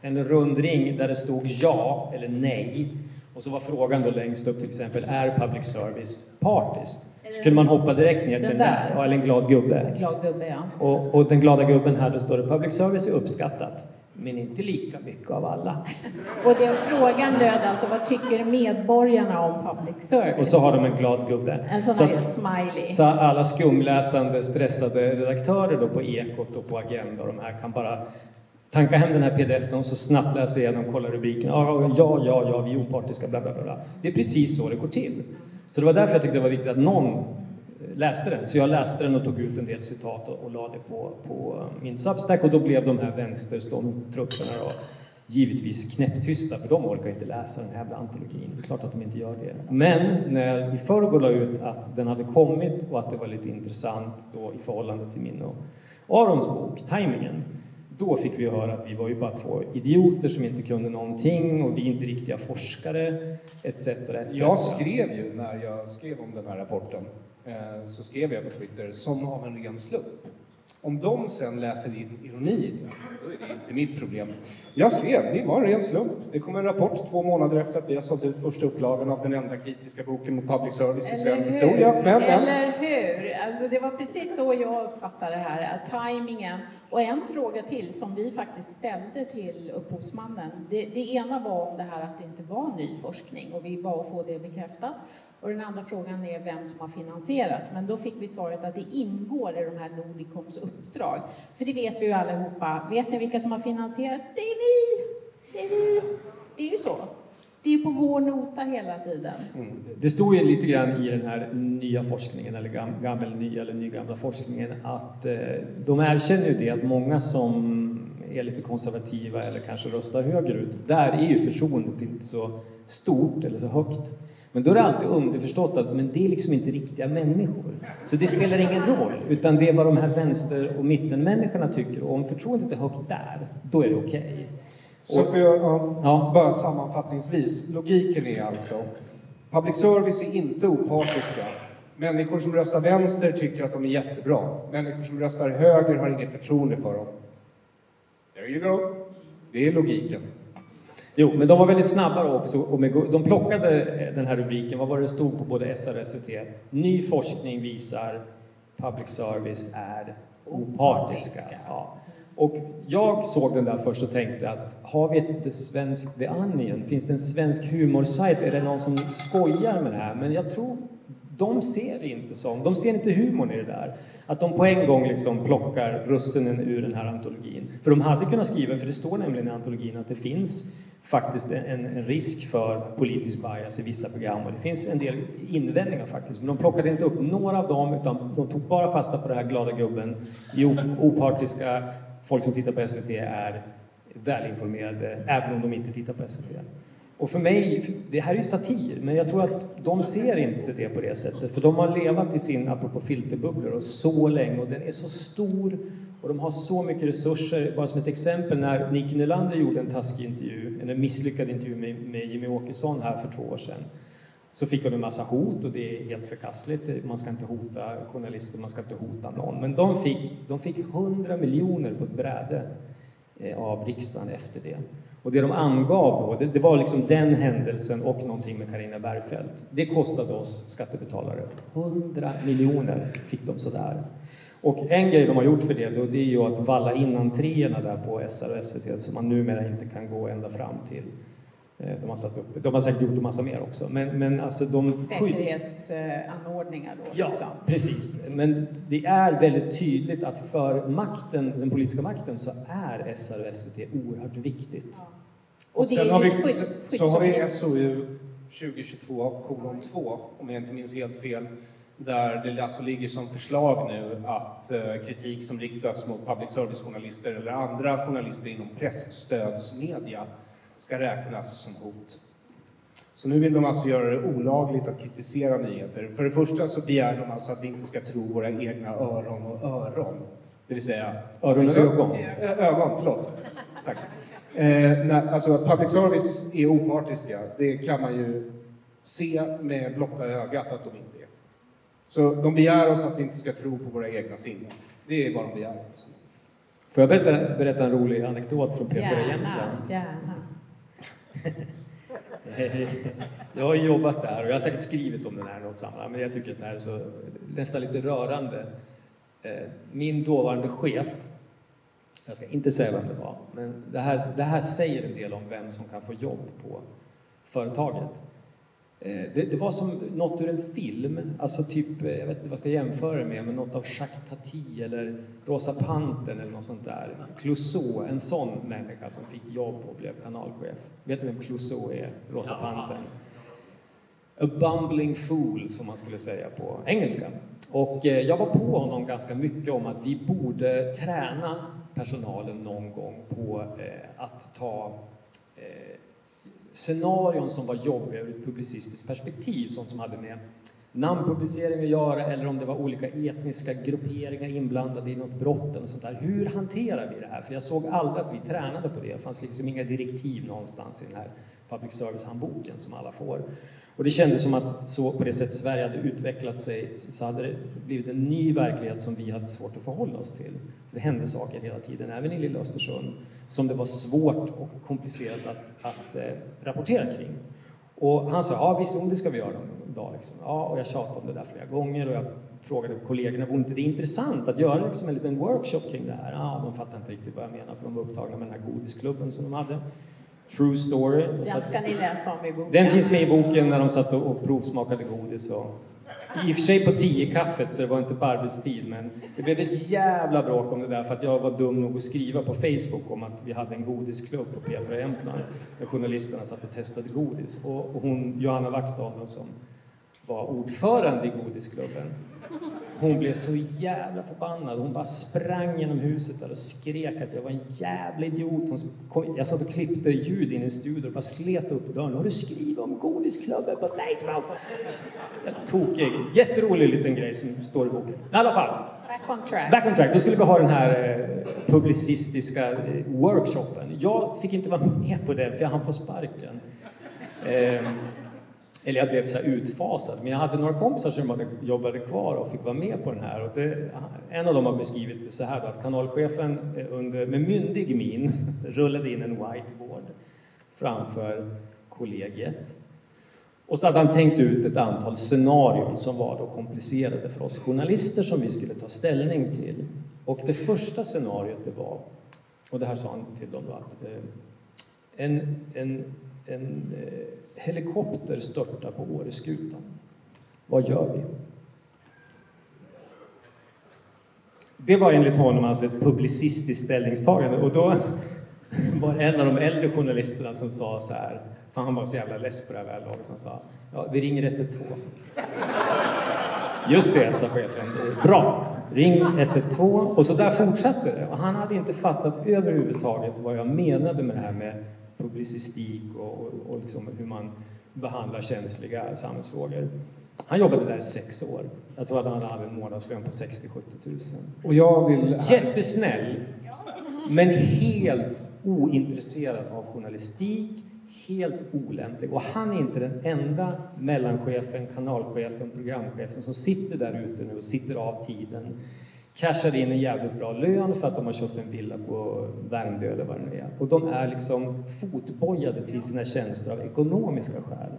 En rund ring där det stod ja eller nej. Och så var frågan då längst upp till exempel, är public service partiskt? Så kunde man hoppa direkt ner till Den där? eller en glad gubbe. Glad gubbe, ja. Och, och den glada gubben här, då står det public service är uppskattat, men inte lika mycket av alla. Och den frågan löd alltså, vad tycker medborgarna om public service? Och så har de en glad gubbe. En sån Så här att- smiley. Så alla skumläsande, stressade redaktörer då på Ekot och på Agenda och de här kan bara tanka hem den här pdf och så snabbt läsa igenom, kolla rubriken. Ja, ja, ja, ja, vi är opartiska, bla, bla, bla, bla. Det är precis så det går till. Så det var därför jag tyckte det var viktigt att någon läste den. Så jag läste den och tog ut en del citat och, och lade det på, på eh, min Substack och då blev de här vänsterstormtrupperna då givetvis knäpptysta, för de orkar inte läsa den här jävla antologin. Det är klart att de inte gör det. Men när jag i förrgår la ut att den hade kommit och att det var lite intressant då i förhållande till min och Arons bok, Timingen, då fick vi höra att vi var ju bara två idioter som inte kunde någonting och vi är inte riktiga forskare, etc. etc. Jag skrev ju, när jag skrev om den här rapporten, så skrev jag på Twitter, som av en ren slump. Om de sen läser in ironi i det, då är det inte mitt problem. Jag skrev, det var en ren slump. Det kom en rapport två månader efter att vi har sålt ut första upplagan av den enda kritiska boken mot public service i svensk historia. Men. Eller hur? Alltså det var precis så jag uppfattade det här, att tajmingen. Och en fråga till som vi faktiskt ställde till upphovsmannen. Det, det ena var om det här att det inte var ny forskning och vi bad att få det bekräftat. Och den andra frågan är vem som har finansierat. Men då fick vi svaret att det ingår i de här Nordicoms uppdrag. För det vet vi ju allihopa. Vet ni vilka som har finansierat? Det är vi! Det är vi! Det är ju så. Det är ju på vår nota hela tiden. Mm. Det stod ju lite grann i den här nya forskningen, eller gammal nya eller nygamla forskningen, att eh, de erkänner ju det att många som är lite konservativa eller kanske röstar högerut, där är ju förtroendet inte så stort eller så högt. Men då är det alltid underförstått att men det är liksom inte riktiga människor. Så det spelar ingen roll, utan det är vad de här vänster och mittenmänniskorna tycker. Och om förtroendet är högt där, då är det okej. Okay. Så för jag, ja, bara sammanfattningsvis, logiken är alltså Public service är inte opartiska. Människor som röstar vänster tycker att de är jättebra. Människor som röstar höger har inget förtroende för dem. There you go. Det är logiken. Jo, men de var väldigt snabba också. Och med, de plockade den här rubriken, vad var det stod på både SR och SVT? Ny forskning visar public service är opartiska. Ja. Och jag såg den där först och tänkte att har vi ett svenskt The Onion? Finns det en svensk humorsajt? Är det någon som skojar med det här? Men jag tror de ser det inte som, de ser inte humorn i det där. Att de på en gång liksom plockar russinen ur den här antologin. För de hade kunnat skriva, för det står nämligen i antologin att det finns faktiskt en, en, risk för politisk bias i vissa program och det finns en del invändningar faktiskt. Men de plockade inte upp några av dem utan de tog bara fasta på den här glada gubben. Opartiska, folk som tittar på SVT är välinformerade även om de inte tittar på SVT. Och för mig, det här är ju satir, men jag tror att de ser inte det på det sättet. För de har levat i sin, apropå filterbubblor, så länge och den är så stor och de har så mycket resurser. Bara som ett exempel, när Nicke Nylander gjorde en taskig intervju, en misslyckad intervju med, med Jimmy Åkesson här för två år sedan, så fick hon en massa hot och det är helt förkastligt. Man ska inte hota journalister, man ska inte hota någon. Men de fick, de fick 100 miljoner på ett bräde eh, av riksdagen efter det. Och det de angav då, det, det var liksom den händelsen och någonting med Karina Bergfeldt. Det kostade oss skattebetalare 100 miljoner fick de sådär. Och en grej de har gjort för det, då, det är ju att valla in entréerna där på SR och SVT så man numera inte kan gå ända fram till eh, de har, satt upp, de har säkert gjort en massa mer också. Men, men alltså de Säkerhetsanordningar då? Ja, liksom. precis. Men det är väldigt tydligt att för makten, den politiska makten så är SR och SVT oerhört viktigt. Ja. Och, och sen har vi, skydds, så har vi SOU 2022 kolon 2, om jag inte minns helt fel, där det alltså ligger som förslag nu att eh, kritik som riktas mot public service-journalister eller andra journalister inom pressstödsmedia ska räknas som hot. Så nu vill de alltså göra det olagligt att kritisera nyheter. För det första så begär de alltså att vi inte ska tro våra egna öron och öron. Det vill säga... Öron och ögon? Ögon, förlåt. Tack. Eh, när, alltså public service är opartiska, det kan man ju se med blotta ögat att de inte är. Så de begär oss att vi inte ska tro på våra egna sinnen. Det är vad de begär oss. Får jag berätta, berätta en rolig anekdot från P4 Jämtland? Gärna, jag har jobbat där och jag har säkert skrivit om den här i något sammanhang, men jag tycker att det här är så nästan lite rörande. Eh, min dåvarande chef, jag ska inte säga vem det var, men det här, det här säger en del om vem som kan få jobb på företaget. Eh, det, det, var som något ur en film, alltså typ, eh, jag vet inte vad jag ska jämföra det med, men något av Jacques Tati eller Rosa Pantern eller något sånt där. Clouseau, en sån människa som fick jobb och blev kanalchef. Vet du vem Clouseau är? Rosa Pantern. A bumbling fool, som man skulle säga på engelska. Och eh, jag var på honom ganska mycket om att vi borde träna personalen någon gång på att ta scenarion som var jobbiga ur ett publicistiskt perspektiv, sånt som hade med namnpublicering att göra eller om det var olika etniska grupperingar inblandade i något brott eller sånt där. Hur hanterar vi det här? För jag såg aldrig att vi tränade på det. Det fanns liksom inga direktiv någonstans i den här public service-handboken som alla får. Och det kändes som att så på det sätt Sverige hade utvecklat sig så hade det blivit en ny verklighet som vi hade svårt att förhålla oss till. För det hände saker hela tiden, även i lilla Östersund, som det var svårt och komplicerat att, att eh, rapportera kring. Och han sa, ja visst, det ska vi göra någon dag. Liksom. Ja, och jag tjatade om det där flera gånger och jag frågade kollegorna, vore inte det intressant att göra liksom en liten workshop kring det här? Ja, de fattade inte riktigt vad jag menar för de var upptagna med den här godisklubben som de hade. True story. Den ska ni läsa om i boken. Den finns med i boken när de satt och provsmakade godis. Och, i och för sig på tio kaffet så det var inte på arbetstid men det blev ett jävla bråk om det där för att jag var dum nog att skriva på Facebook om att vi hade en godisklubb på P4 Jämtland där journalisterna satt och testade godis. Och, hon, Johanna Wachtdahl som var ordförande i godisklubben hon blev så jävla förbannad. Hon bara sprang genom huset där och skrek att jag var en jävla idiot. Hon kom, jag satt och klippte ljud in i en studio och bara slet upp dörren. Har du skrivit om Godisklubben på Facebook? Jag tokig. Jätterolig liten grej som står i boken. I alla fall. Back on track. Back on track. Då skulle vi ha den här eh, publicistiska eh, workshopen. Jag fick inte vara med på den för jag hann få sparken. Eller jag blev så utfasad. Men jag hade några kompisar som jobbade kvar och fick vara med på den här. Och det, en av dem har beskrivit det så här då, att kanalchefen eh, under, med myndig min rullade in en whiteboard framför kollegiet. Och så hade han tänkt ut ett antal scenarion som var då komplicerade för oss journalister som vi skulle ta ställning till. Och det första scenariot det var, och det här sa han till dem då, att eh, en, en, en eh, helikopter störtar på Åreskutan. Vad gör vi? Det var enligt honom alltså ett publicistiskt ställningstagande och då var det en av de äldre journalisterna som sa så här, för han var så jävla less på det här väderlaget, som sa ja, vi ringer 112. Just det, sa chefen. Bra! Ring 112. Och så där fortsatte det. Och han hade inte fattat överhuvudtaget vad jag menade med det här med publicistik och, och, och liksom hur man behandlar känsliga samhällsfrågor. Han jobbade där i sex år. Jag tror att han hade en månadslön på 60-70 000. Och jag vill... Jättesnäll, men helt ointresserad av journalistik, helt olämplig. Och han är inte den enda mellanchefen, kanalchefen, programchefen som sitter där ute nu och sitter av tiden cashar in en jävligt bra lön för att de har köpt en villa på Värmdö eller vad det nu är. Och de är liksom fotbojade till sina tjänster av ekonomiska skäl.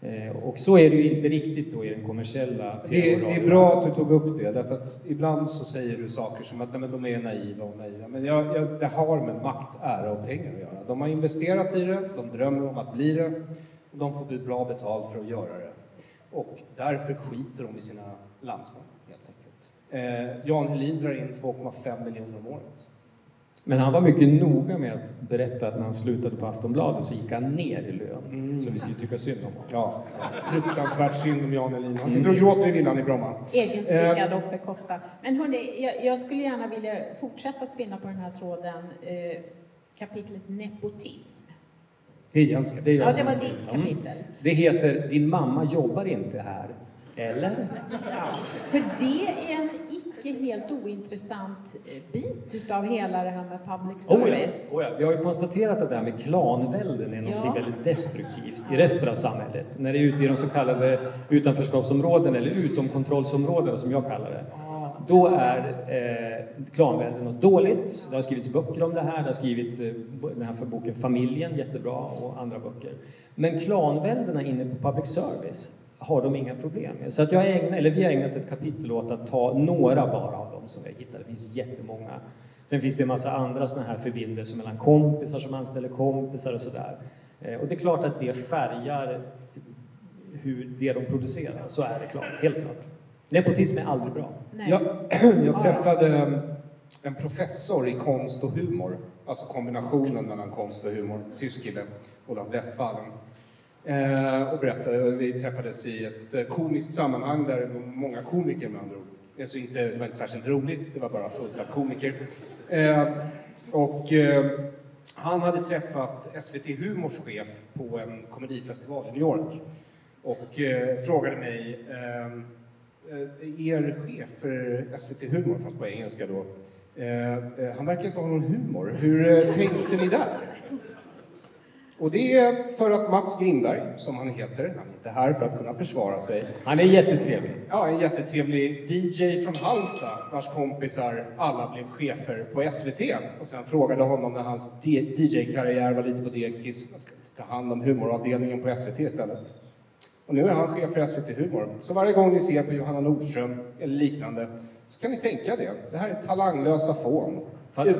Eh, och så är det ju inte riktigt då i den kommersiella det, det är bra att du tog upp det, därför att ibland så säger du saker som att nej, men de är naiva och naiva. Men jag, jag, det har med makt, ära och pengar att göra. De har investerat i det, de drömmer om att bli det och de får bra betalt för att göra det. Och därför skiter de i sina landsmän. Eh, Jan Helin drar in 2,5 miljoner om året. Men han var mycket noga med att berätta att när han slutade på Aftonbladet så gick han ner i lön. Mm. Så vi skulle tycka synd om honom. Ja, fruktansvärt synd om Jan Helin. Han sitter och gråter i villan i Bromma. Egenstickad eh. offerkofta. Men hörni, jag, jag, skulle gärna vilja fortsätta spinna på den här tråden. Eh, kapitlet nepotism. Det är Jens det är Ja, det var ditt kapitel. Mm. Det heter Din mamma jobbar inte här. Eller? Ja, för det är en icke helt ointressant eh, bit utav hela det här med public service. Oh ja, oh ja. Vi har ju konstaterat att det här med klanvälden är något ja. väldigt destruktivt i resten av samhället. När det är ute i de så kallade utanförskapsområden eller utomkontrollsområdena som jag kallar det. Då är eh, klanvälde något dåligt. Det har skrivits böcker om det här. Det har skrivits eh, den här för boken Familjen, jättebra, och andra böcker. Men klanväldena inne på public service har de inga problem med. Så att jag ägnar, eller vi har ägnat ett kapitel åt att ta några bara av dem som vi hittat. Det finns jättemånga. Sen finns det en massa andra sådana här förbindelser mellan kompisar som anställer kompisar och sådär. Eh, och det är klart att det färgar hur det de producerar. Så är det klart, helt klart. Nepotism är aldrig bra. Jag, jag träffade en professor i konst och humor, alltså kombinationen mellan konst och humor, tysk kille, Olaf Westfalen. Eh, och berättade, vi träffades i ett eh, komiskt sammanhang där det var många komiker med andra ord. Alltså inte, det var inte särskilt roligt, det var bara fullt av komiker. Eh, och eh, han hade träffat SVT Humors chef på en komedifestival i New York och eh, frågade mig ehm, eh, er chef för SVT Humor, fast på engelska då, eh, eh, han verkar inte ha någon humor. Hur eh, tänkte ni där? Och det är för att Mats Grimberg, som han heter, han är inte här för att kunna försvara sig. Han är jättetrevlig. Ja, en jättetrevlig DJ från Halmstad vars kompisar alla blev chefer på SVT. Och sen frågade honom när hans DJ-karriär var lite på dekis, man ska ta hand om humoravdelningen på SVT istället. Och nu är han chef för SVT Humor. Så varje gång ni ser på Johanna Nordström eller liknande så kan ni tänka det. Det här är talanglösa fån.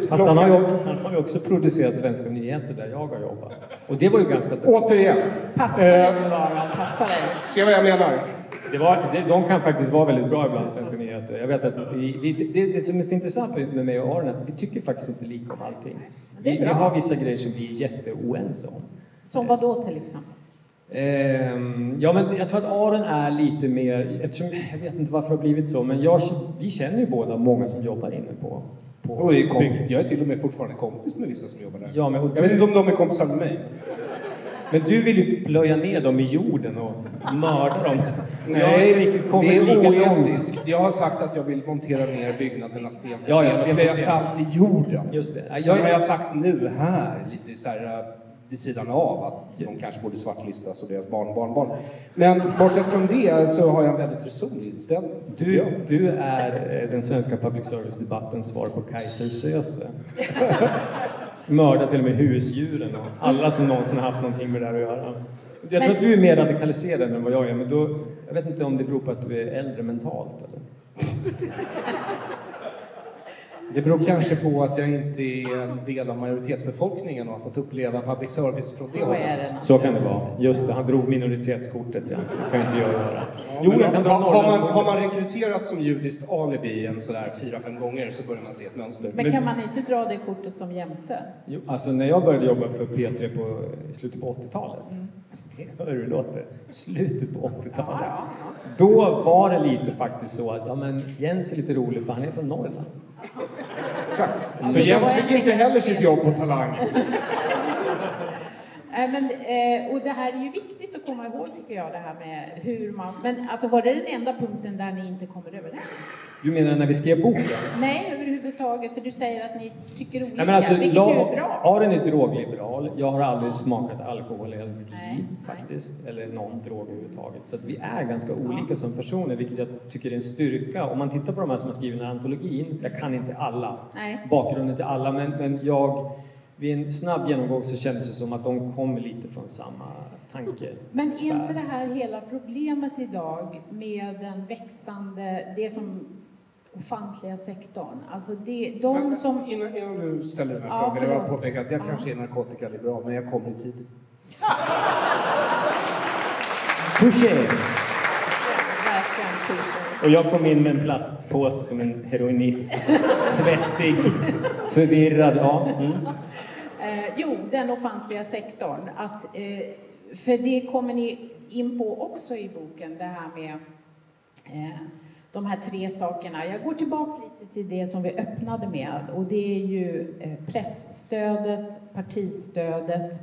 Fast han har, ju, han har ju också producerat Svenska nyheter där jag har jobbat. Och det var ju ganska bra. Återigen. Passa dig Eh, bara, passa dig. Se vad jag menar? Det var, det, de kan faktiskt vara väldigt bra ibland, Svenska nyheter. Jag vet att vi, vi, det, det som är så intressant med mig och Aron är att vi tycker faktiskt inte lika om allting. Vi, vi har vissa grejer som vi är jätteoense om. Som vad då till exempel? Ehm, ja, men jag tror att Aron är lite mer, eftersom jag vet inte varför det har blivit så, men jag, vi känner ju båda många som jobbar inne på, på Och är bygget. jag är till och med fortfarande kompis med vissa som jobbar där. Ja, men, och Jag vet inte om de är kompisar med mig. men du vill ju plöja ner dem i jorden och mörda dem. Jag inte riktigt det är oetiskt. Jag har sagt att jag vill montera ner byggnaderna sten för Ja, ja, sten. sten för jag sten. sagt i jorden. Just det. Sen har Jag, jag sagt nu här, lite så här vid sidan av, att de kanske borde svartlistas och deras barn, barnbarn. Men bortsett från det så har jag en väldigt resonlig inställning. du, du är eh, den svenska public service-debattens svar på Kaiser Söze. Mördar till och med husdjuren och alla som någonsin har haft någonting med det här att göra. Jag tror att du är mer radikaliserad än vad jag är, men då, jag vet inte om det beror på att du är äldre mentalt eller? Det beror kanske på att jag inte är en del av majoritetsbefolkningen och har fått uppleva public service från det hållet. Så kan det vara. Just det, han drog minoritetskortet ja. Kan inte jag göra. Jo, jag kan dra har, har, man, har man rekryterat som judiskt alibi en sådär fyra, fem gånger så börjar man se ett mönster. Men kan man inte dra det kortet som jämte? Jo, alltså när jag började jobba för P3 på, i slutet på 80-talet. Hör du hur det låter? Slutet på 80-talet. Då var det lite faktiskt så att ja, men Jens är lite rolig för han är från Norrland. Exakt. Alltså, så då Jens fick inte heller sitt jobb på Talang. Nej, men, eh, och det här är ju viktigt att komma ihåg tycker jag, det här med hur man... Men alltså var det den enda punkten där ni inte kommer överens? Du menar när vi skrev boken? Nej, överhuvudtaget, för du säger att ni tycker olika, Nej, men alltså, vilket jag, är bra. Aron är drogliberal. Jag har aldrig smakat alkohol i hela mitt liv nej. faktiskt. Eller någon drog överhuvudtaget. Så vi är ganska olika som personer, vilket jag tycker är en styrka. Om man tittar på de här som har skrivit den här antologin, jag kan inte alla, Nej. bakgrunden till alla, men, men jag, vid en snabb genomgång så kändes det som att de kommer lite från samma tanke. Men är inte det här hela problemet idag med den växande, det som ofantliga sektorn? Alltså det, de Men som... Innan, innan du ställer den här Ja, frågan, jag vill påpeka att jag Ja. kanske är narkotikaliberal, men jag kommer i tid. Touché! Verkligen t-shirt. Och jag kom in med en plastpåse som en heroinist. Svettig, förvirrad. Ja. Mm. Eh, jo, den ofantliga sektorn. Att, eh, för det kommer ni in på också i boken, det här med eh, de här tre sakerna. Jag går tillbaks lite till det som vi öppnade med och det är ju eh, pressstödet, partistödet,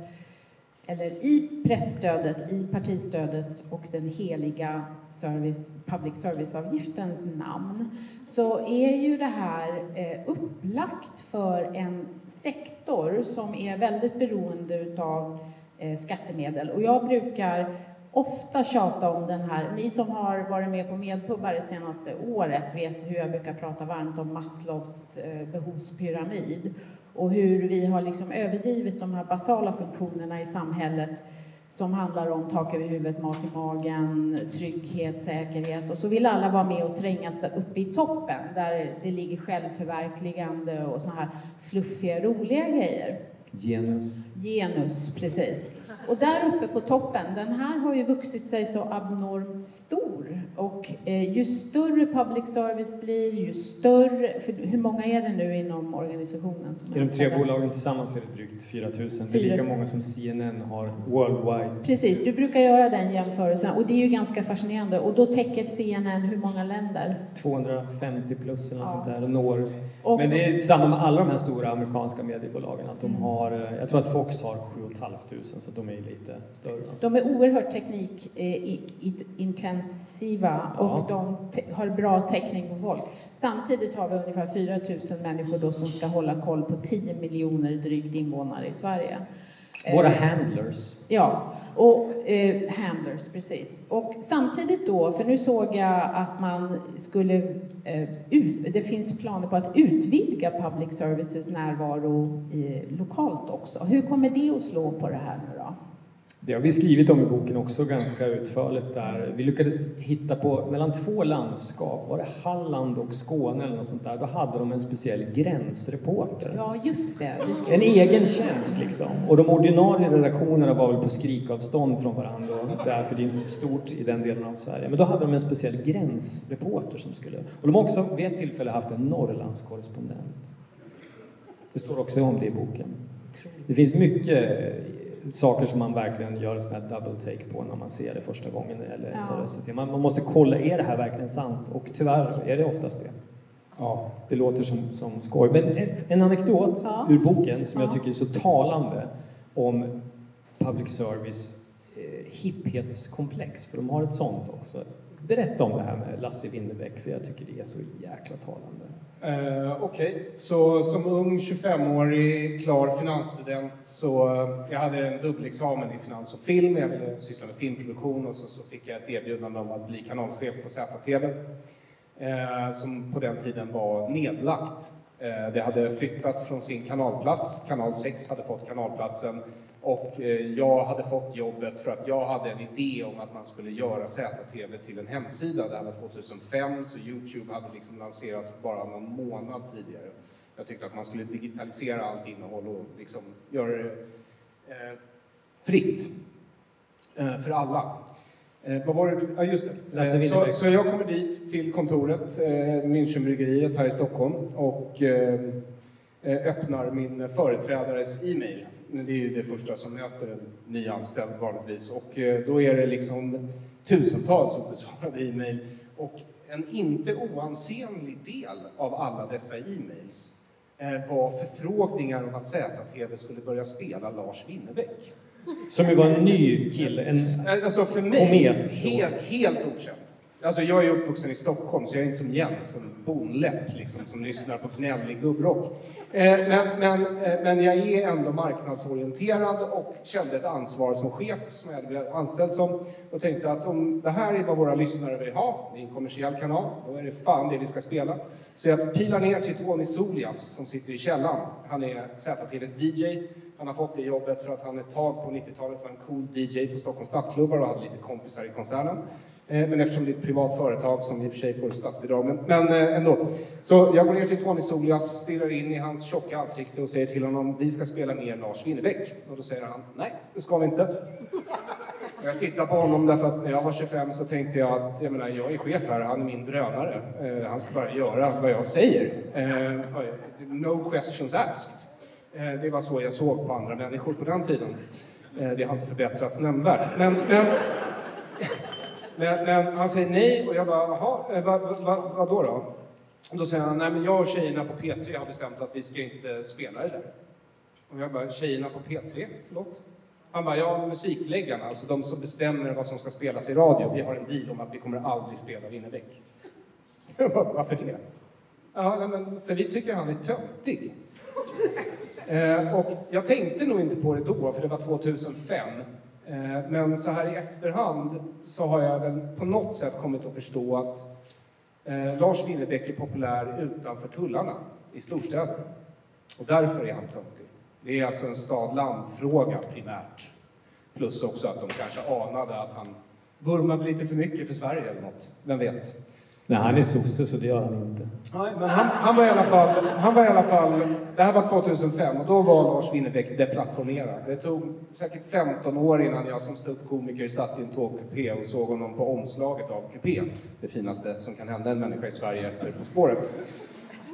eller i pressstödet, i partistödet och den heliga service, public service-avgiftens namn så är ju det här eh, upplagt för en sektor som är väldigt beroende utav eh, skattemedel. Och jag brukar ofta tjata om den här, ni som har varit med på Medpubbar det senaste året vet hur jag brukar prata varmt om Maslows eh, behovspyramid och hur vi har liksom övergivit de här basala funktionerna i samhället som handlar om tak över huvudet, mat i magen, trygghet, säkerhet och så vill alla vara med och trängas där uppe i toppen där det ligger självförverkligande och såna här fluffiga, roliga grejer. Genus. Genus, precis. Och där uppe på toppen, den här har ju vuxit sig så abnormt stor Och eh, ju större public service blir, ju större... För hur många är det nu inom organisationen? Som I de tre bolagen tillsammans är det drygt 4 000. Det är lika många som CNN har worldwide. Precis, du brukar göra den jämförelsen och det är ju ganska fascinerande. Och då täcker CNN hur många länder? 250 plus eller något ja. sånt där och når. Och, Men det är samma med alla de här stora amerikanska mediebolagen. Att de har, eh, jag tror att Fox har 7 500 så de är lite större. De är oerhört teknikintensiva ja. och de har bra täckning på folk. Samtidigt har vi ungefär 4 000 människor då som ska hålla koll på 10 miljoner drygt invånare i Sverige. Våra eh, handlers. Ja, och eh, handlers, precis. Och samtidigt då, för nu såg jag att man skulle, eh, ut, det finns planer på att utvidga public services närvaro i, lokalt också. Hur kommer det att slå på det här nu då? Det har vi skrivit om i boken också ganska utförligt där. Vi lyckades hitta på, mellan två landskap, var det Halland och Skåne eller något sånt där, då hade de en speciell gränsreporter. Ja, just det. en egen tjänst liksom. Och de ordinarie redaktionerna var väl på skrikavstånd från varandra där, för det är inte så stort i den delen av Sverige. Men då hade de en speciell gränsreporter som skulle... Och de har också vid ett tillfälle haft en Norrlandskorrespondent. Det står också om det i boken. Det finns mycket saker som man verkligen gör en sån här double take på när man ser det första gången det gäller SR man, man måste kolla, är det här verkligen sant? Och tyvärr är det oftast det. Ja. Det låter som, som skoj. Men en, en anekdot ja. ur boken som ja. jag tycker är så talande om public service eh, hipphetskomplex, för de har ett sånt också. Berätta om det här med Lasse Winnerbäck, för jag tycker det är så jäkla talande. Eh, Okej, okay. så som ung 25-årig klar finansstudent så eh, jag hade en dubbelexamen i finans och film. Jag ville syssla med filmproduktion och så, så fick jag ett erbjudande om att bli kanalchef på ZTV Eh, som på den tiden var nedlagt. Eh, det hade flyttats från sin kanalplats. Kanal 6 hade fått kanalplatsen och eh, jag hade fått jobbet för att jag hade en idé om att man skulle göra ZTV till en hemsida. Det här var 2005, så Youtube hade liksom lanserats för bara någon månad tidigare. Jag tyckte att man skulle digitalisera allt innehåll och liksom göra det eh, fritt eh, för alla. Vad var det? Ja, just det. Så, så, jag kommer dit till kontoret, Münchenbryggeriet här i Stockholm och öppnar min företrädares e-mail det är ju det första som möter en nyanställd vanligtvis. Och eh, då är det liksom tusentals obesvarade e-mail. Och en inte oansenlig del av alla dessa e-mails eh, var förfrågningar om att ZTV skulle börja spela Lars Winnerbäck. Som ju var en ny kille, en alltså för mig, komet. Helt, helt okänd. Alltså jag är uppvuxen i Stockholm, så jag är inte som Jens, en bonläpp liksom, som lyssnar på gnällig gubbrock. Eh, men, men, eh, men jag är ändå marknadsorienterad och kände ett ansvar som chef, som jag hade blivit anställd som, och tänkte att om det här är vad våra lyssnare vill ha, det är en kommersiell kanal, då är det fan det vi ska spela. Så jag pilar ner till Tony Solias som sitter i källaren. Han är ZTVs DJ. Han har fått det jobbet för att han ett tag på 90-talet var en cool DJ på Stockholms stadsklubbar och hade lite kompisar i koncernen. Eh, men eftersom det är ett privat företag som i och för sig får statsbidrag. Men, men eh, ändå. Så jag går ner till Tony Solias, stirrar in i hans tjocka ansikte och säger till honom vi ska spela mer Lars Winnerbäck. Och då säger han nej, det ska vi inte. Och jag tittar på honom därför att när jag var 25 så tänkte jag att jag, menar, jag är chef här, han är min drönare. Eh, han ska bara göra vad jag säger. Eh, no questions asked. Eh, det var så jag såg på andra människor på den tiden. Eh, det har inte förbättrats nämnvärt. Men, men men, men, han säger nej och jag bara, jaha, eh, vad, vad, vad, vad då då? Och då säger han, nej men jag och tjejerna på P3 har bestämt att vi ska inte spela det där. Och jag bara, tjejerna på P3? Förlåt? Han bara, ja musikläggarna, alltså de som bestämmer vad som ska spelas i radio, vi har en deal om att vi kommer aldrig spela Winnerbäck. Jag bara, varför det? Ja, men för vi tycker han är töntig. Eh, och jag tänkte nog inte på det då, för det var 2005. Eh, men så här i efterhand så har jag väl på något sätt kommit att förstå att eh, Lars Winnerbäck är populär utanför tullarna i storstäderna Och därför är han töntig. Det är alltså en stad-land-fråga primärt. Plus också att de kanske anade att han vurmade lite för mycket för Sverige eller något. Vem vet? Nej, han är sosse så det gör han inte. Nej, men han, han, var i alla fall, han var i alla fall, det här var 2005 och då var Lars Winnerbäck deplattformerad. Det tog säkert 15 år innan jag som ståuppkomiker satt i en tågkupé och såg honom på omslaget av kupé. Det finaste som kan hända en människa i Sverige efter På spåret.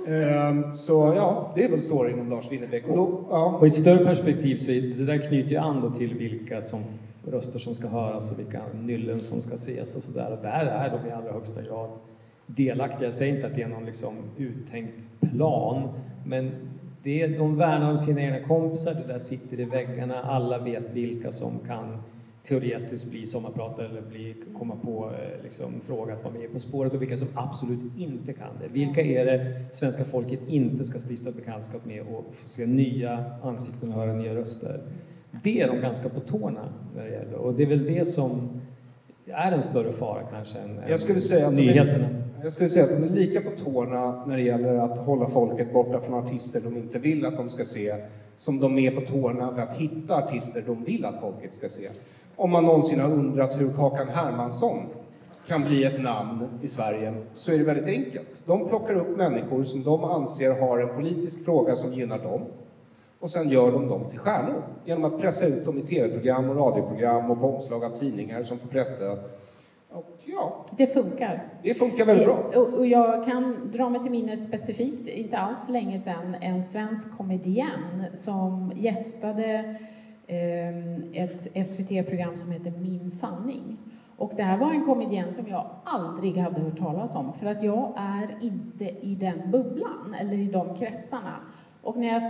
Ehm, Så ja, det är väl storyn om Lars Winnerbäck. Och då, ja. Och i ett större perspektiv så det där knyter ju an till vilka som röster som ska höras och vilka nyllen som ska ses och sådär. Och där är de i allra högsta grad delaktiga. Jag säger inte att det är någon liksom uttänkt plan, men det, de värnar om sina egna kompisar, det där sitter i väggarna, alla vet vilka som kan teoretiskt bli sommarpratare eller bli, komma på eh, liksom, fråga att vara med På spåret och vilka som absolut inte kan det. Vilka är det svenska folket inte ska stifta bekantskap med och få se nya ansikten och höra nya röster? Det är de ganska på tårna när det gäller och det är väl det som är en större fara kanske än, Jag skulle säga att nyheterna. Jag skulle säga att de är lika på tårna när det gäller att hålla folket borta från artister de inte vill att de ska se, som de är på tårna för att hitta artister de vill att folket ska se. Om man någonsin har undrat hur Kakan Hermansson kan bli ett namn i Sverige så är det väldigt enkelt. De plockar upp människor som de anser har en politisk fråga som gynnar dem och sen gör de dem till stjärnor genom att pressa ut dem i tv-program och radioprogram och på omslag av tidningar som får presstöd. Och ja, Det funkar. det funkar väldigt bra. Och, jag kan dra mig till minnes specifikt, inte alls länge sedan, en svensk komedienn som gästade eh, ett SVT-program som heter Min sanning. Och det här var en komedienn som jag aldrig hade hört talas om, för att jag är inte i den bubblan, eller i de kretsarna. Och när jag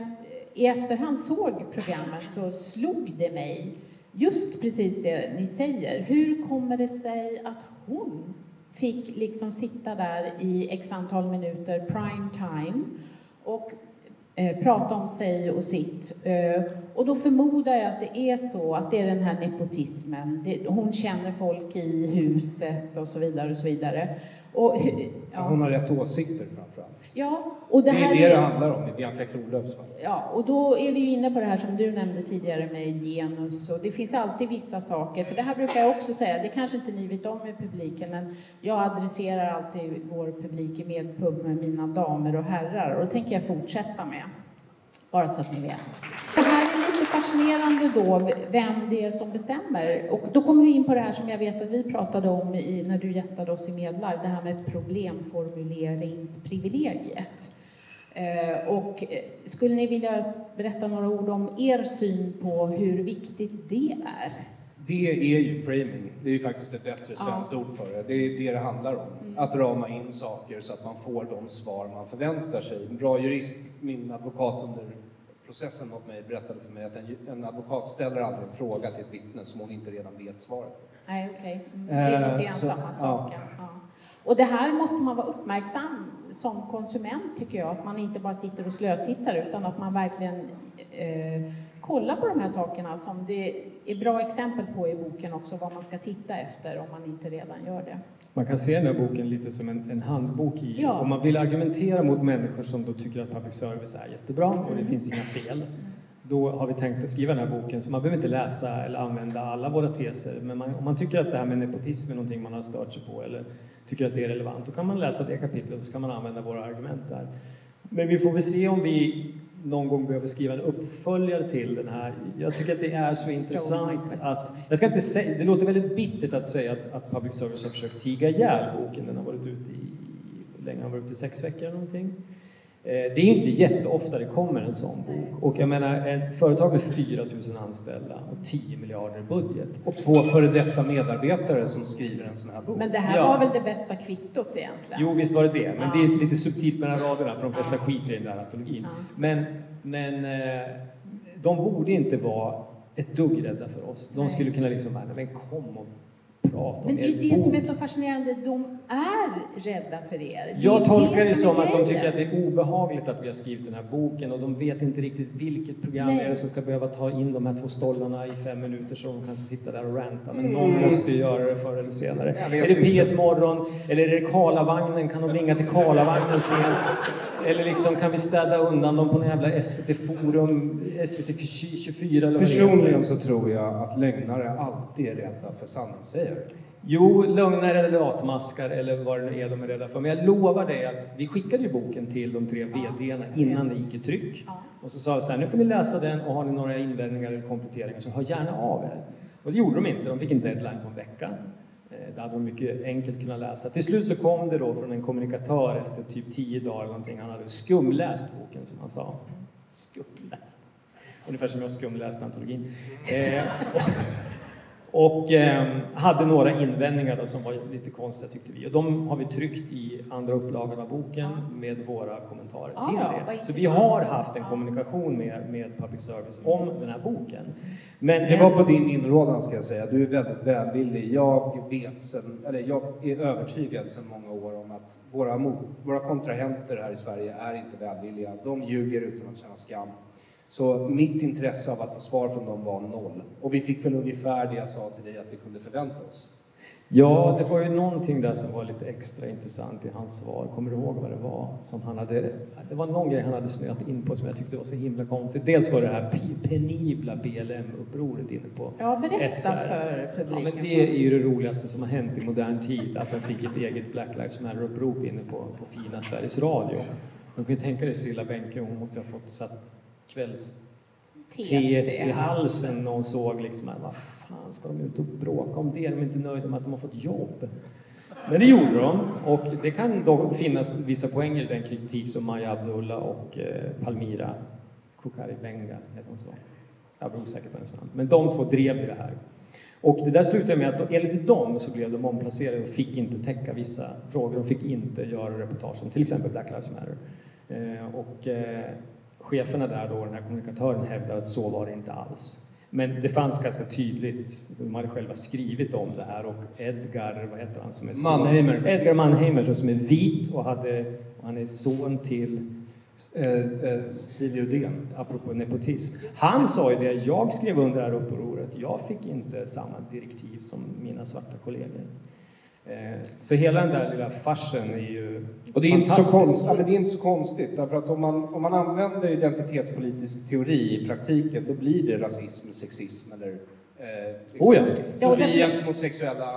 i efterhand såg programmet så slog det mig just precis det ni säger. Hur kommer det sig att hon fick liksom sitta där i x antal minuter prime time och eh, prata om sig och sitt. Eh, och då förmodar jag att det är så att det är den här nepotismen. Det, hon känner folk i huset och så vidare och så vidare. Och, ja, Hon har rätt åsikter framförallt. ja, och det Det här är det det är, handlar om i Bianca Kronlöfs fall. Ja, och då är vi ju inne på det här som du nämnde tidigare med genus och det finns alltid vissa saker, för det här brukar jag också säga, det kanske inte ni vet om i publiken, men jag adresserar alltid vår publik i medpub med mina damer och herrar och det tänker jag fortsätta med. Bara så att ni vet. Det här är fascinerande då, vem det är som bestämmer. Och då kommer vi in på det här som jag vet att vi pratade om i, när du gästade oss i Medlive, det här med problemformuleringsprivilegiet. Eh, och eh, skulle ni vilja berätta några ord om er syn på hur viktigt det är? Det är ju framing. Det är ju faktiskt ett bättre svenskt ord för det. Det är det det handlar om. Att rama in saker så att man får de svar man förväntar sig. En bra jurist, min advokat under processen mot mig, berättade för mig att en, en advokat ställer aldrig en fråga till ett vittne som hon inte redan vet svaret på. Nej, okej. Mm, det är Eh, lite grann samma sak. Ja. Ja. Och det här måste man vara uppmärksam som konsument, tycker jag. Att man inte bara sitter och slötittar, utan att man verkligen eh, kollar på de här sakerna som det är bra exempel på i boken också, vad man ska titta efter om man inte redan gör det. Man kan se den här boken lite som en, en handbok i, Ja. om man vill argumentera mot människor som då tycker att public service är jättebra och det finns inga fel. Då har vi tänkt att skriva den här boken, så man behöver inte läsa eller använda alla våra teser. Men man, om man tycker att det här med nepotism är någonting man har stört sig på eller tycker att det är relevant, då kan man läsa det kapitlet och så kan man använda våra argument där. Men vi får väl se om vi någon gång behöver skriva en uppföljare till den här. Jag tycker att det är så intressant att... Jag ska inte säga, det låter väldigt bittert att säga att, att public service har försökt tiga ihjäl boken. Den har varit ute i, länge har varit ute? i Sex veckor eller någonting. Eh, Det är inte jätteofta det kommer en sån bok. Och jag menar, ett företag med 4 000 anställda och 10 miljarder i budget. Och två före detta medarbetare som skriver en sån här bok. Men det här Ja. var väl det bästa kvittot egentligen? Jo, visst var det det. Men Ja. det är lite subtilt mellan raderna, för de flesta Ja. skiter i den där antologin. Ja. Men, men eh, de borde inte vara ett dugg rädda för oss. De skulle kunna liksom, "Nej, men kom och prata om Men det är ju det bok." som är så fascinerande, de är rädda för er. Det Jag tolkar det som som är att de tycker att det är obehagligt att vi har skrivit den här boken och de vet inte riktigt vilket program Nej. det är som ska behöva ta in de här två stollarna i fem minuter så de kan sitta där och ranta. Men Mm. någon måste ju göra det förr eller senare. Är det inte. P1 Morgon eller är det Karlavagnen? Kan de ringa till Karlavagnen sent? Eller liksom, kan vi städa undan dem på någon jävla SVT Forum, SVT 24 eller Personligen så tror jag att lögnare alltid är rädda för sanningssägare. Jo, lögnare eller latmaskar eller vad det nu är de är rädda för. Men jag lovar dig att vi skickade ju boken till de tre VDarna innan det gick i tryck. Och så sa vi så här, nu får ni läsa den och har ni några invändningar eller kompletteringar så hör gärna av er. Och det gjorde de inte, de fick en deadline på en vecka. Eh, Det hade de mycket enkelt kunnat läsa. Till slut så kom det då från en kommunikatör efter typ tio dagar eller någonting. Han hade skumläst boken som han sa. Skumläst. Ungefär som jag skumläste antologin. Eh, och eh, hade några invändningar då som var lite konstiga tyckte vi. Och de har vi tryckt i andra upplagan av boken med våra kommentarer Ja, till det. Så vi har haft en kommunikation med, med public service om den här boken. Men Det var på din inrådan ska jag säga. Du är väldigt välvillig. Jag vet sen, eller jag är övertygad sedan många år om att våra, våra kontrahenter här i Sverige är inte välvilliga. De ljuger utan att känna skam. Så mitt intresse av att få svar från dem var noll. Och vi fick väl ungefär det jag sa till dig att vi kunde förvänta oss. Ja, det var ju någonting där som var lite extra intressant i hans svar. Kommer du ihåg vad det var? Som han hade, det var någon grej han hade snöat in på som jag tyckte var så himla konstigt. Dels var det här pe- penibla BLM-upproret inne på Ja, berätta SR. för Ja, publiken. men det är ju det roligaste som har hänt i modern tid, att de fick ett eget Black Lives Matter-upprop inne på, på fina Sveriges Radio. De kan ju tänka dig Silla Benke, hon måste ha fått satt kvälls teet i halsen hon såg liksom att vad fan ska de ut och bråka om det? De är inte nöjda med att de har fått jobb. Men det gjorde de och det kan då finnas vissa poänger i den kritik som Maja Abdullah och eh, Palmira Kokari Benga, heter hon så? Jag är osäker på hennes namn. Men de två drev det här. Och det där slutade med att enligt dem så blev de omplacerade och fick inte täcka vissa frågor. De fick inte göra reportage om till exempel Black Lives Matter. Eh, och eh, cheferna där då, den här kommunikatören hävdar att så var det inte alls. Men det fanns ganska tydligt, de hade själva skrivit om det här och Edgar, vad heter han som är son? Mannheimer. Edgar Mannheimer som är vit och, hade, och han är son till Eh, eh, Cecilia Uddén. apropå nepotism. Han sa ju det, jag skrev under det här upproret, jag fick inte samma direktiv som mina svarta kollegor. Eh, Så hela den där lilla farsen är ju Och det är, inte så fantastisk. konst, ja, men det är inte så konstigt, därför att om man, om man använder identitetspolitisk teori i praktiken, då blir det rasism, sexism eller eh, liksom, Oh ja. Fobi det- gentemot sexuella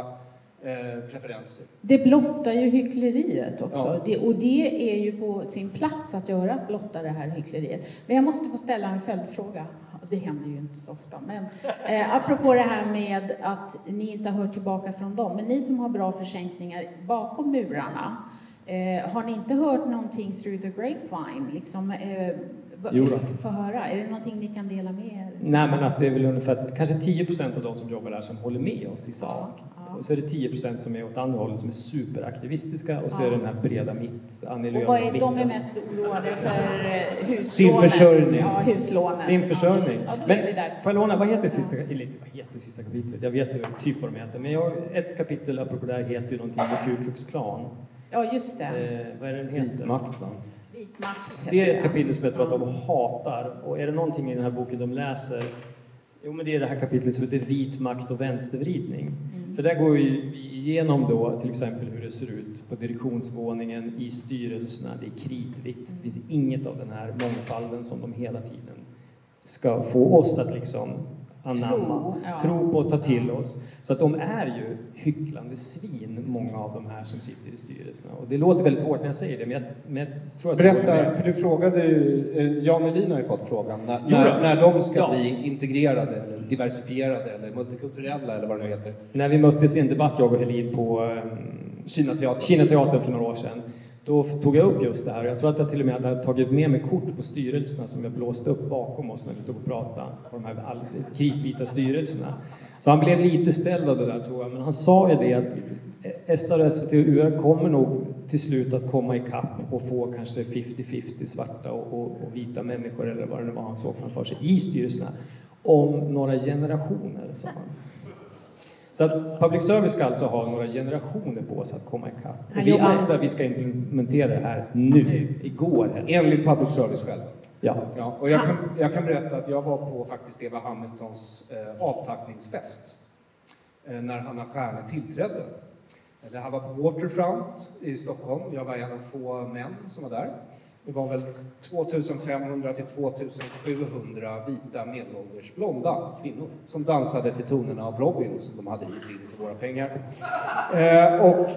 eh, preferenser. Det blottar ju hyckleriet också. Ja. Det, och det är ju på sin plats att göra, att blotta det här hyckleriet. Men jag måste få ställa en följdfråga. Det händer ju inte så ofta. Men eh, apropå det här med att ni inte har hört tillbaka från dem. Men ni som har bra försänkningar bakom murarna. Eh, har ni inte hört någonting through the grapevine? Liksom, eh, Jo då. Få höra. Är det någonting ni kan dela med er? Nej, men att det är väl ungefär kanske 10 procent av de som jobbar där som håller med oss i sak. Och så är det 10 procent som är åt andra hållet som är superaktivistiska och så Ja. är det den här breda mitt, Annie Och Lööf vad är de är mest oroade för eh, huslånet? Sin försörjning. Ja, huslånet. Sin försörjning. Ja, Men får jag låna, vad heter sista, eller vad heter sista kapitlet? Jag vet ju typ vad de heter. Men jag, ett kapitel apropå det här heter ju någonting med Ku Klux Klan. Ja, just det. Eh, vad är det den heter? Makt, va? Vit makt Det är ett kapitel som jag tror att de hatar. Och är det någonting i den här boken de läser, jo men det är det här kapitlet som heter Vit makt och vänstervridning. Mm. För där går vi igenom då till exempel hur det ser ut på direktionsvåningen, i styrelserna, det är kritvitt. Det finns inget av den här mångfalden som de hela tiden ska få oss att liksom anamma, Tro, ja. tro på och ta till oss. Så att de är ju hycklande svin, många av de här som sitter i styrelserna. Och det låter väldigt hårt när jag säger det, men jag, men jag tror att Berätta, för du frågade ju, eh, Jan Melin har ju fått frågan, när, när, när de ska Ja. bli integrerade, eller diversifierade, eller multikulturella, eller vad det nu heter. När vi möttes i en debatt, jag och Helin, på um, Kinateatern. Kinateatern för några år sedan, då tog jag upp just det här. Jag tror att jag till och med hade tagit med mig kort på styrelserna som jag blåste upp bakom oss när vi stod och pratade på de här kritvita styrelserna. Så han blev lite ställd av det där tror jag, men han sa ju det att SR, SVT och UR kommer nog till slut att komma ikapp och få kanske 50-50 svarta och, och, och vita människor eller vad det nu var han såg framför sig i styrelserna om några generationer, sa han. Så att public service ska alltså ha några generationer på sig att komma ikapp. Och vi andra, vi ska implementera det här nu, igår helst. Enligt public service själv. Ja. Ja, och jag kan, jag kan berätta att jag var på faktiskt Eva Hamiltons eh, avtackningsfest eh, när Hanna Stjärne tillträdde. Det här var på Waterfront i Stockholm. Jag var en av få män som var där det var väl 2500 till 2700 vita medelålders blonda kvinnor som dansade till tonerna av Robin som de hade hyrt in för våra pengar. Eh, och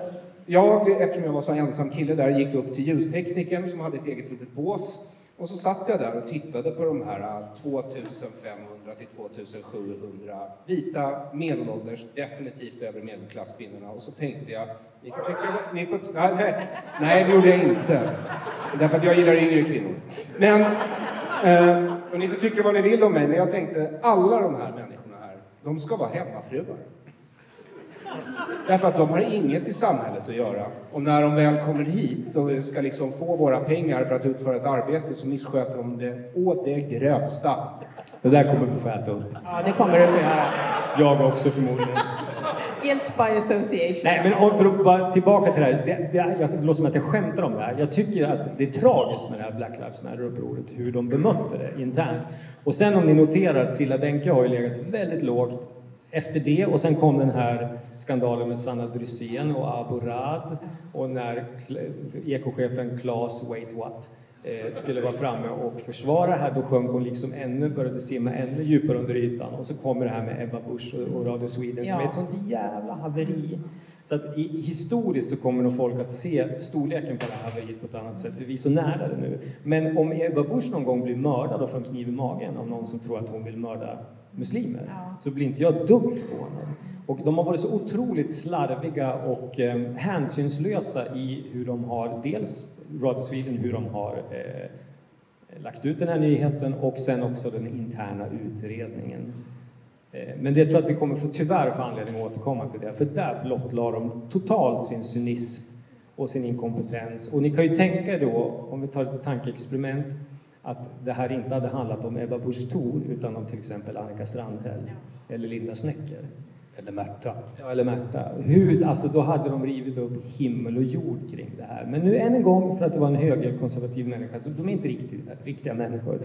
jag, eftersom jag var så ensam kille där, gick upp till ljusteknikern som hade ett eget litet bås och så satt jag där och tittade på de här äh, 2500 till 2700 vita medelålders, definitivt över medelklasskvinnorna och så tänkte jag, ni får tycka, ni får, nej, nej, nej, det gjorde jag inte. Därför att jag gillar yngre kvinnor. Men, eh, och ni får tycka vad ni vill om mig, men jag tänkte, alla de här människorna här, de ska vara hemmafruar. Därför att de har inget i samhället att göra. Och när de väl kommer hit och ska liksom få våra pengar för att utföra ett arbete så missköter de det å det grövsta. Det där kommer vi få äta upp. Ja, det kommer du få göra. Jag också förmodligen. Guilt by association. Nej, men för att bara tillbaka till det här. Det, det, jag, det låter som att jag skämtar om det här. Jag tycker att det är tragiskt med det här Black Lives Matter-upproret, hur de bemötte det internt. Och sen om ni noterar att Silla Benke har ju legat väldigt lågt efter det och sen kom den här skandalen med Sanna Drysén och Abu Rad och när ekochefen Claes What eh, skulle vara framme och försvara det här, då sjönk hon liksom ännu, började simma ännu djupare under ytan. Och så kommer det här med Ebba Busch och, Radio Sweden ja. som är ett sånt jävla haveri. Så att i, historiskt så kommer nog folk att se storleken på det här haveriet på ett annat sätt, för vi är så nära det nu. Men om Ebba Busch någon gång blir mördad och får en kniv i magen av någon som tror att hon vill mörda muslimer, ja. så blir inte jag dugg förvånad. Och de har varit så otroligt slarviga och eh, hänsynslösa i hur de har, dels Radio Sweden, hur de har eh, lagt ut den här nyheten och sen också den interna utredningen. Eh, men det tror jag att vi kommer få, tyvärr få anledning att återkomma till det, för där blottlade de totalt sin cynism och sin inkompetens. Och ni kan ju tänka er då, om vi tar ett tankeexperiment, att det här inte hade handlat om Ebba Busch Thor utan om till exempel Annika Strandhäll eller Linda Snecker. Eller Märta. Ja, eller Märta. Hur, alltså då hade de rivit upp himmel och jord kring det här. Men nu än en gång, för att det var en högerkonservativ människa, så de är inte riktigt, riktiga människor.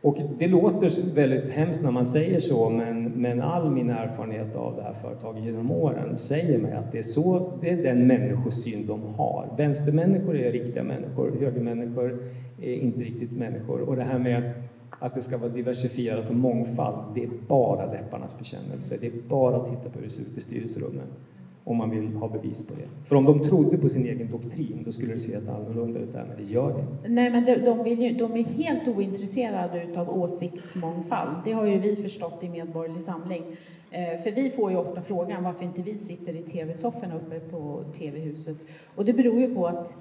Och det låter väldigt hemskt när man säger så, men, men all min erfarenhet av det här företaget genom åren säger mig att det är så, det är den människosyn de har. Vänstermänniskor är riktiga människor, högermänniskor är inte riktigt människor. Och det här med att det ska vara diversifierat och mångfald, det är bara läpparnas bekännelse. Det är bara att titta på hur det ser ut i styrelserummen om man vill ha bevis på det. För om de trodde på sin egen doktrin, då skulle det se helt annorlunda ut där, men det gör det inte. Nej, men de, de, vill ju, de är helt ointresserade av åsiktsmångfald. Det har ju vi förstått i Medborgerlig Samling. Eh, för vi får ju ofta frågan varför inte vi sitter i tv-sofforna uppe på TV-huset. Och det beror ju på att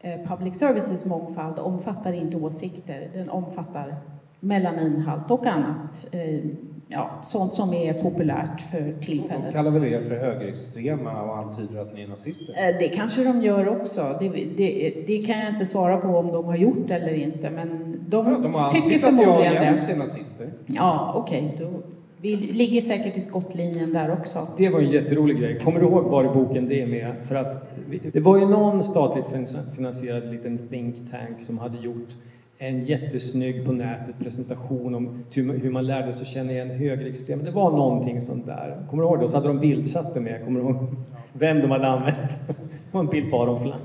eh, public services mångfald omfattar inte åsikter, den omfattar melaninhalt och annat. Eh, ja, sånt som är populärt för tillfället. De kallar väl er för högerextrema och antyder att ni är nazister? Eh, det kanske de gör också. Det, det, det kan jag inte svara på om de har gjort eller inte, men de, ja, de har tycker förmodligen att jag och Jens är nazister. Ja, okej. Okay, vi ligger säkert i skottlinjen där också. Det var en jätterolig grej. Kommer du ihåg var i boken det är med? För att det var ju någon statligt finansierad liten think tank som hade gjort en jättesnygg på nätet presentation om hur man lärde sig känna igen högerextrema. Det var någonting sånt där. Kommer du ihåg det? Och så hade de bildsatt det med. Kommer du ihåg vem de hade använt? Det var en bild på Aron Flam.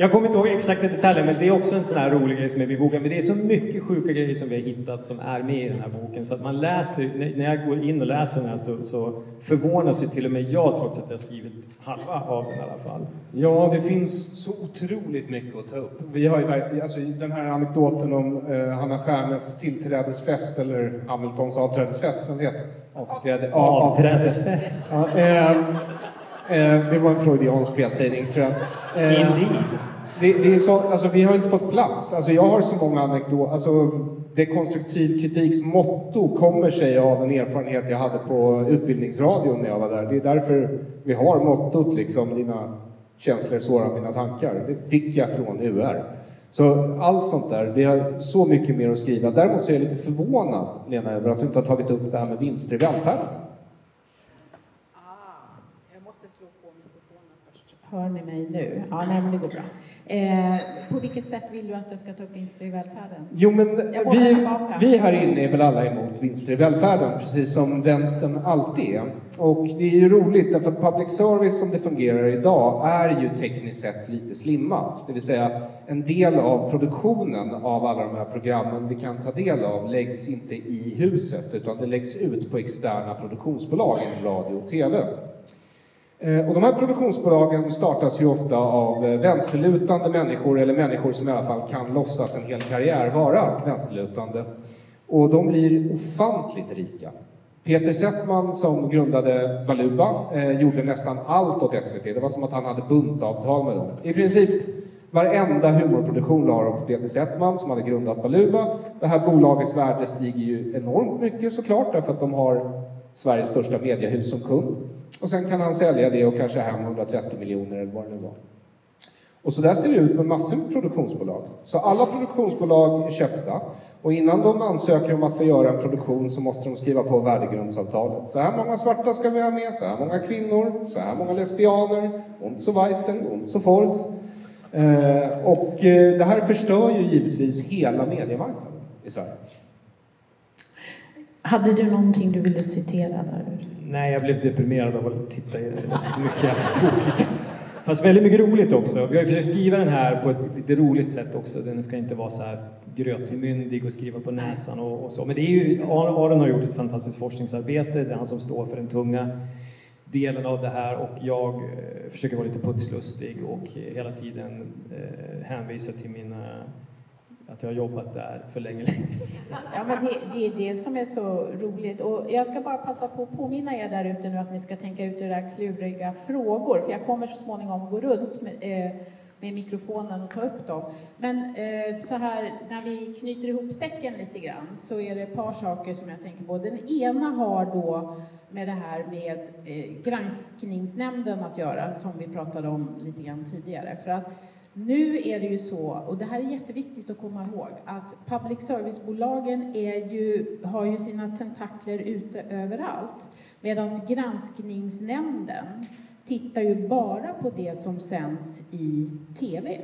Jag kommer inte ihåg exakta detaljer, men det är också en sån här rolig grej som är i boken. Men det är så mycket sjuka grejer som vi har hittat som är med i den här boken. Så att man läser, när jag går in och läser den här så, så förvånas ju till och med jag trots att jag har skrivit halva av den i alla fall. Ja, det finns så otroligt mycket att ta upp. Vi har ju alltså, den här anekdoten om eh, Hanna Stjärnes tillträdesfest, eller Hamiltons avträdesfest, man vet. Avskräde, avträdesfest. Ja, eh, eh, det var en freudiansk felsägning, tror jag. Eh, Indeed. Det, det, är så, alltså, vi har inte fått plats. Alltså, jag har så många anekdoter. Alltså, dekonstruktiv kritiks motto kommer sig av en erfarenhet jag hade på Utbildningsradion när jag var där. Det är därför vi har mottot liksom, dina känslor sårar mina tankar. Det fick jag från UR. Så allt sånt där, vi har så mycket mer att skriva. Däremot så är jag lite förvånad, Lena, över att du inte har tagit upp det här med vinster i välfärden. Hör ni mig nu? Ja, nej, men det går bra. Eh, på vilket sätt vill du att jag ska ta upp vinster i välfärden? Jo, men vi, vi här inne är väl alla emot vinster i välfärden, precis som vänstern alltid är. Och det är ju roligt, därför att public service som det fungerar idag är ju tekniskt sett lite slimmat. Det vill säga, en del av produktionen av alla de här programmen vi kan ta del av läggs inte i huset, utan det läggs ut på externa produktionsbolag inom radio och TV. Eh, och de här produktionsbolagen startas ju ofta av eh, vänsterlutande människor eller människor som i alla fall kan låtsas en hel karriär vara vänsterlutande. Och de blir ofantligt rika. Peter Settman som grundade Baluba eh, gjorde nästan allt åt SVT. Det var som att han hade buntavtal med dem. I princip varenda humorproduktion la de på Peter Settman som hade grundat Valuba. Det här bolagets värde stiger ju enormt mycket såklart därför att de har Sveriges största mediehus som kund. Och sen kan han sälja det och kanske hem 130 miljoner eller vad det nu var. Och så där ser det ut med massor med produktionsbolag. Så alla produktionsbolag är köpta och innan de ansöker om att få göra en produktion så måste de skriva på värdegrundsavtalet. Så här många svarta ska vi ha med, så här många kvinnor, så här många lesbianer, und so weiter, und so forth. Eh, och eh, det här förstör ju givetvis hela mediemarknaden i Sverige. Hade du någonting du ville citera där? Nej, jag blev deprimerad av att titta i det. Det var så mycket jävla tråkigt. Fast väldigt mycket roligt också. Vi har ju försökt skriva den här på ett lite roligt sätt också. Den ska inte vara så här grötmyndig och skriva på näsan och, och så. Men det är ju, Aron har gjort ett fantastiskt forskningsarbete. Det är han som står för den tunga delen av det här och jag eh, försöker vara lite putslustig och hela tiden eh, hänvisa till mina att jag har jobbat där för länge, länge sedan. Ja, men det, det är det som är så roligt. Och jag ska bara passa på att påminna er där ute nu att ni ska tänka ut era kluriga frågor, för jag kommer så småningom gå runt med, eh, med mikrofonen och ta upp dem. Men eh, så här, när vi knyter ihop säcken lite grann så är det ett par saker som jag tänker på. Den ena har då med det här med eh, granskningsnämnden att göra, som vi pratade om lite grann tidigare. För att nu är det ju så, och det här är jätteviktigt att komma ihåg, att public service-bolagen ju, har ju sina tentakler ute överallt. Medan granskningsnämnden tittar ju bara på det som sänds i TV.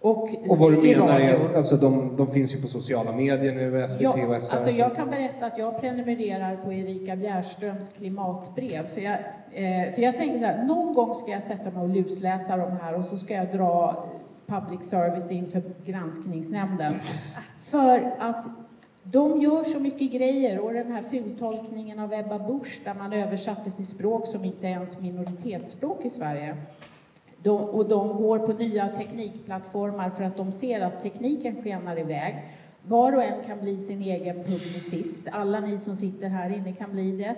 Och, Och vad du menar är att alltså, de, de finns ju på sociala medier nu, SVT Ja, och SR. alltså jag kan berätta att jag prenumererar på Erika Bjärströms klimatbrev. För jag, eh, för jag tänker så här, någon gång ska jag sätta mig och lusläsa de här och så ska jag dra public service inför granskningsnämnden. För att de gör så mycket grejer och den här fultolkningen av Ebba Busch där man översatte till språk som inte är ens minoritetsspråk i Sverige. De, och de går på nya teknikplattformar för att de ser att tekniken skenar iväg. Var och en kan bli sin egen publicist. Alla ni som sitter här inne kan bli det.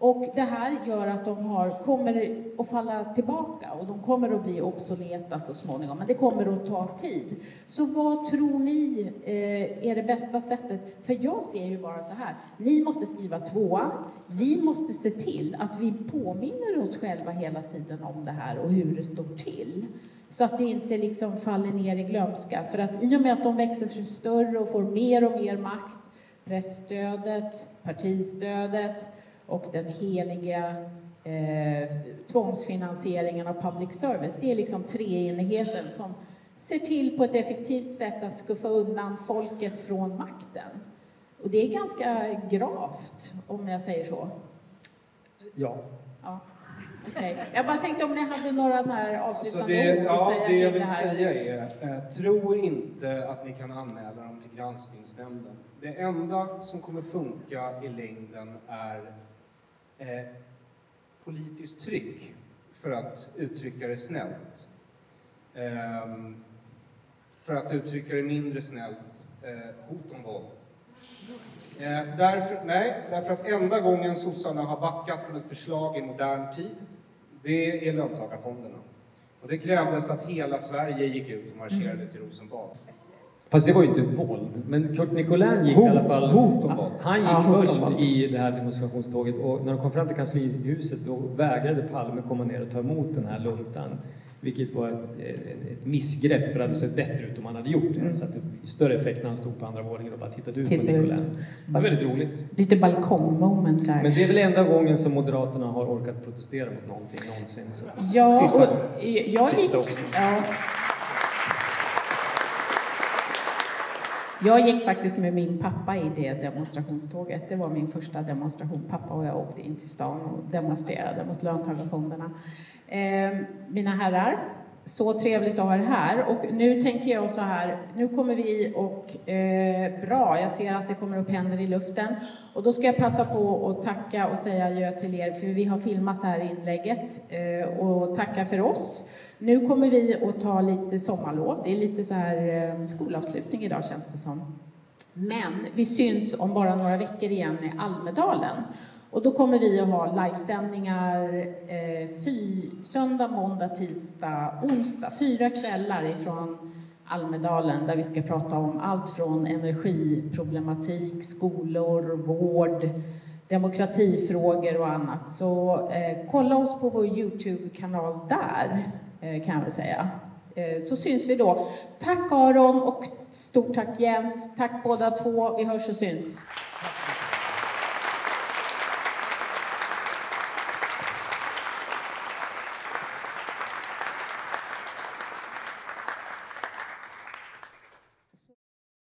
Och det här gör att de har, kommer att falla tillbaka och de kommer att bli obsoleta så småningom. Men det kommer att ta tid. Så vad tror ni eh, är det bästa sättet? För jag ser ju bara så här. Ni måste skriva tvåan. Vi måste se till att vi påminner oss själva hela tiden om det här och hur det står till. Så att det inte liksom faller ner i glömska. För att i och med att de växer sig större och får mer och mer makt, pressstödet, partistödet och den heliga eh, tvångsfinansieringen av public service, det är liksom treenigheten som ser till på ett effektivt sätt att skuffa undan folket från makten. Och det är ganska gravt, om jag säger så. Ja. Ja. Okej. Jag bara tänkte om ni hade några så här Alltså avslutande det, ord att ja, säga det jag vill här. säga är, eh, tro inte att ni kan anmäla dem till granskningsnämnden. Det enda som kommer funka i längden är eh, politiskt tryck, för att uttrycka det snällt. Ehm, för att uttrycka det mindre snällt, eh, hot om våld. Eh, därför, nej, därför att enda gången sossarna har backat från ett förslag i modern tid, det är löntagarfonderna. Och det krävdes att hela Sverige gick ut och marscherade till Rosenbad. Fast det var ju inte våld. Men Kurt Nicolin gick Hot- i alla fall... hot om våld. Han gick om först i det här demonstrationståget och när de kom fram till kanslihuset då vägrade Palme komma ner och ta emot den här luntan. Vilket var ett, ett missgrepp, för det hade sett bättre ut om han hade gjort det. Mm. Så att det större effekt när han stod på andra våningen och bara tittade ut Tittade på. Nicolin. Det var väldigt roligt. Lite balkongmoment där. Men det är väl enda gången som Moderaterna har orkat protestera mot någonting någonsin. Så. Ja, Sista. och jag gick, Sista också. ja. Jag gick faktiskt med min pappa i det demonstrationståget. Det var min första demonstration. Pappa och jag åkte in till stan och demonstrerade mot löntagarfonderna. Eh, mina herrar, så trevligt att ha er här. Och nu tänker jag så här, nu kommer vi och eh, bra, jag ser att det kommer upp händer i luften. Och då ska jag passa på att tacka och säga adjö till er, för vi har filmat det här inlägget eh, och tacka för oss. Nu kommer vi att ta lite sommarlov. Det är lite så här eh, skolavslutning idag känns det som. Men vi syns om bara några veckor igen i Almedalen. Och då kommer vi att ha livesändningar eh, fy, söndag, måndag, tisdag, onsdag. Fyra kvällar ifrån Almedalen där vi ska prata om allt från energiproblematik, skolor, vård, demokratifrågor och annat. Så eh, kolla oss på vår Youtube-kanal där, Eh, kan jag väl säga. Eh, så syns vi då. Tack Aron och stort tack Jens. Tack båda två. Vi hörs och syns.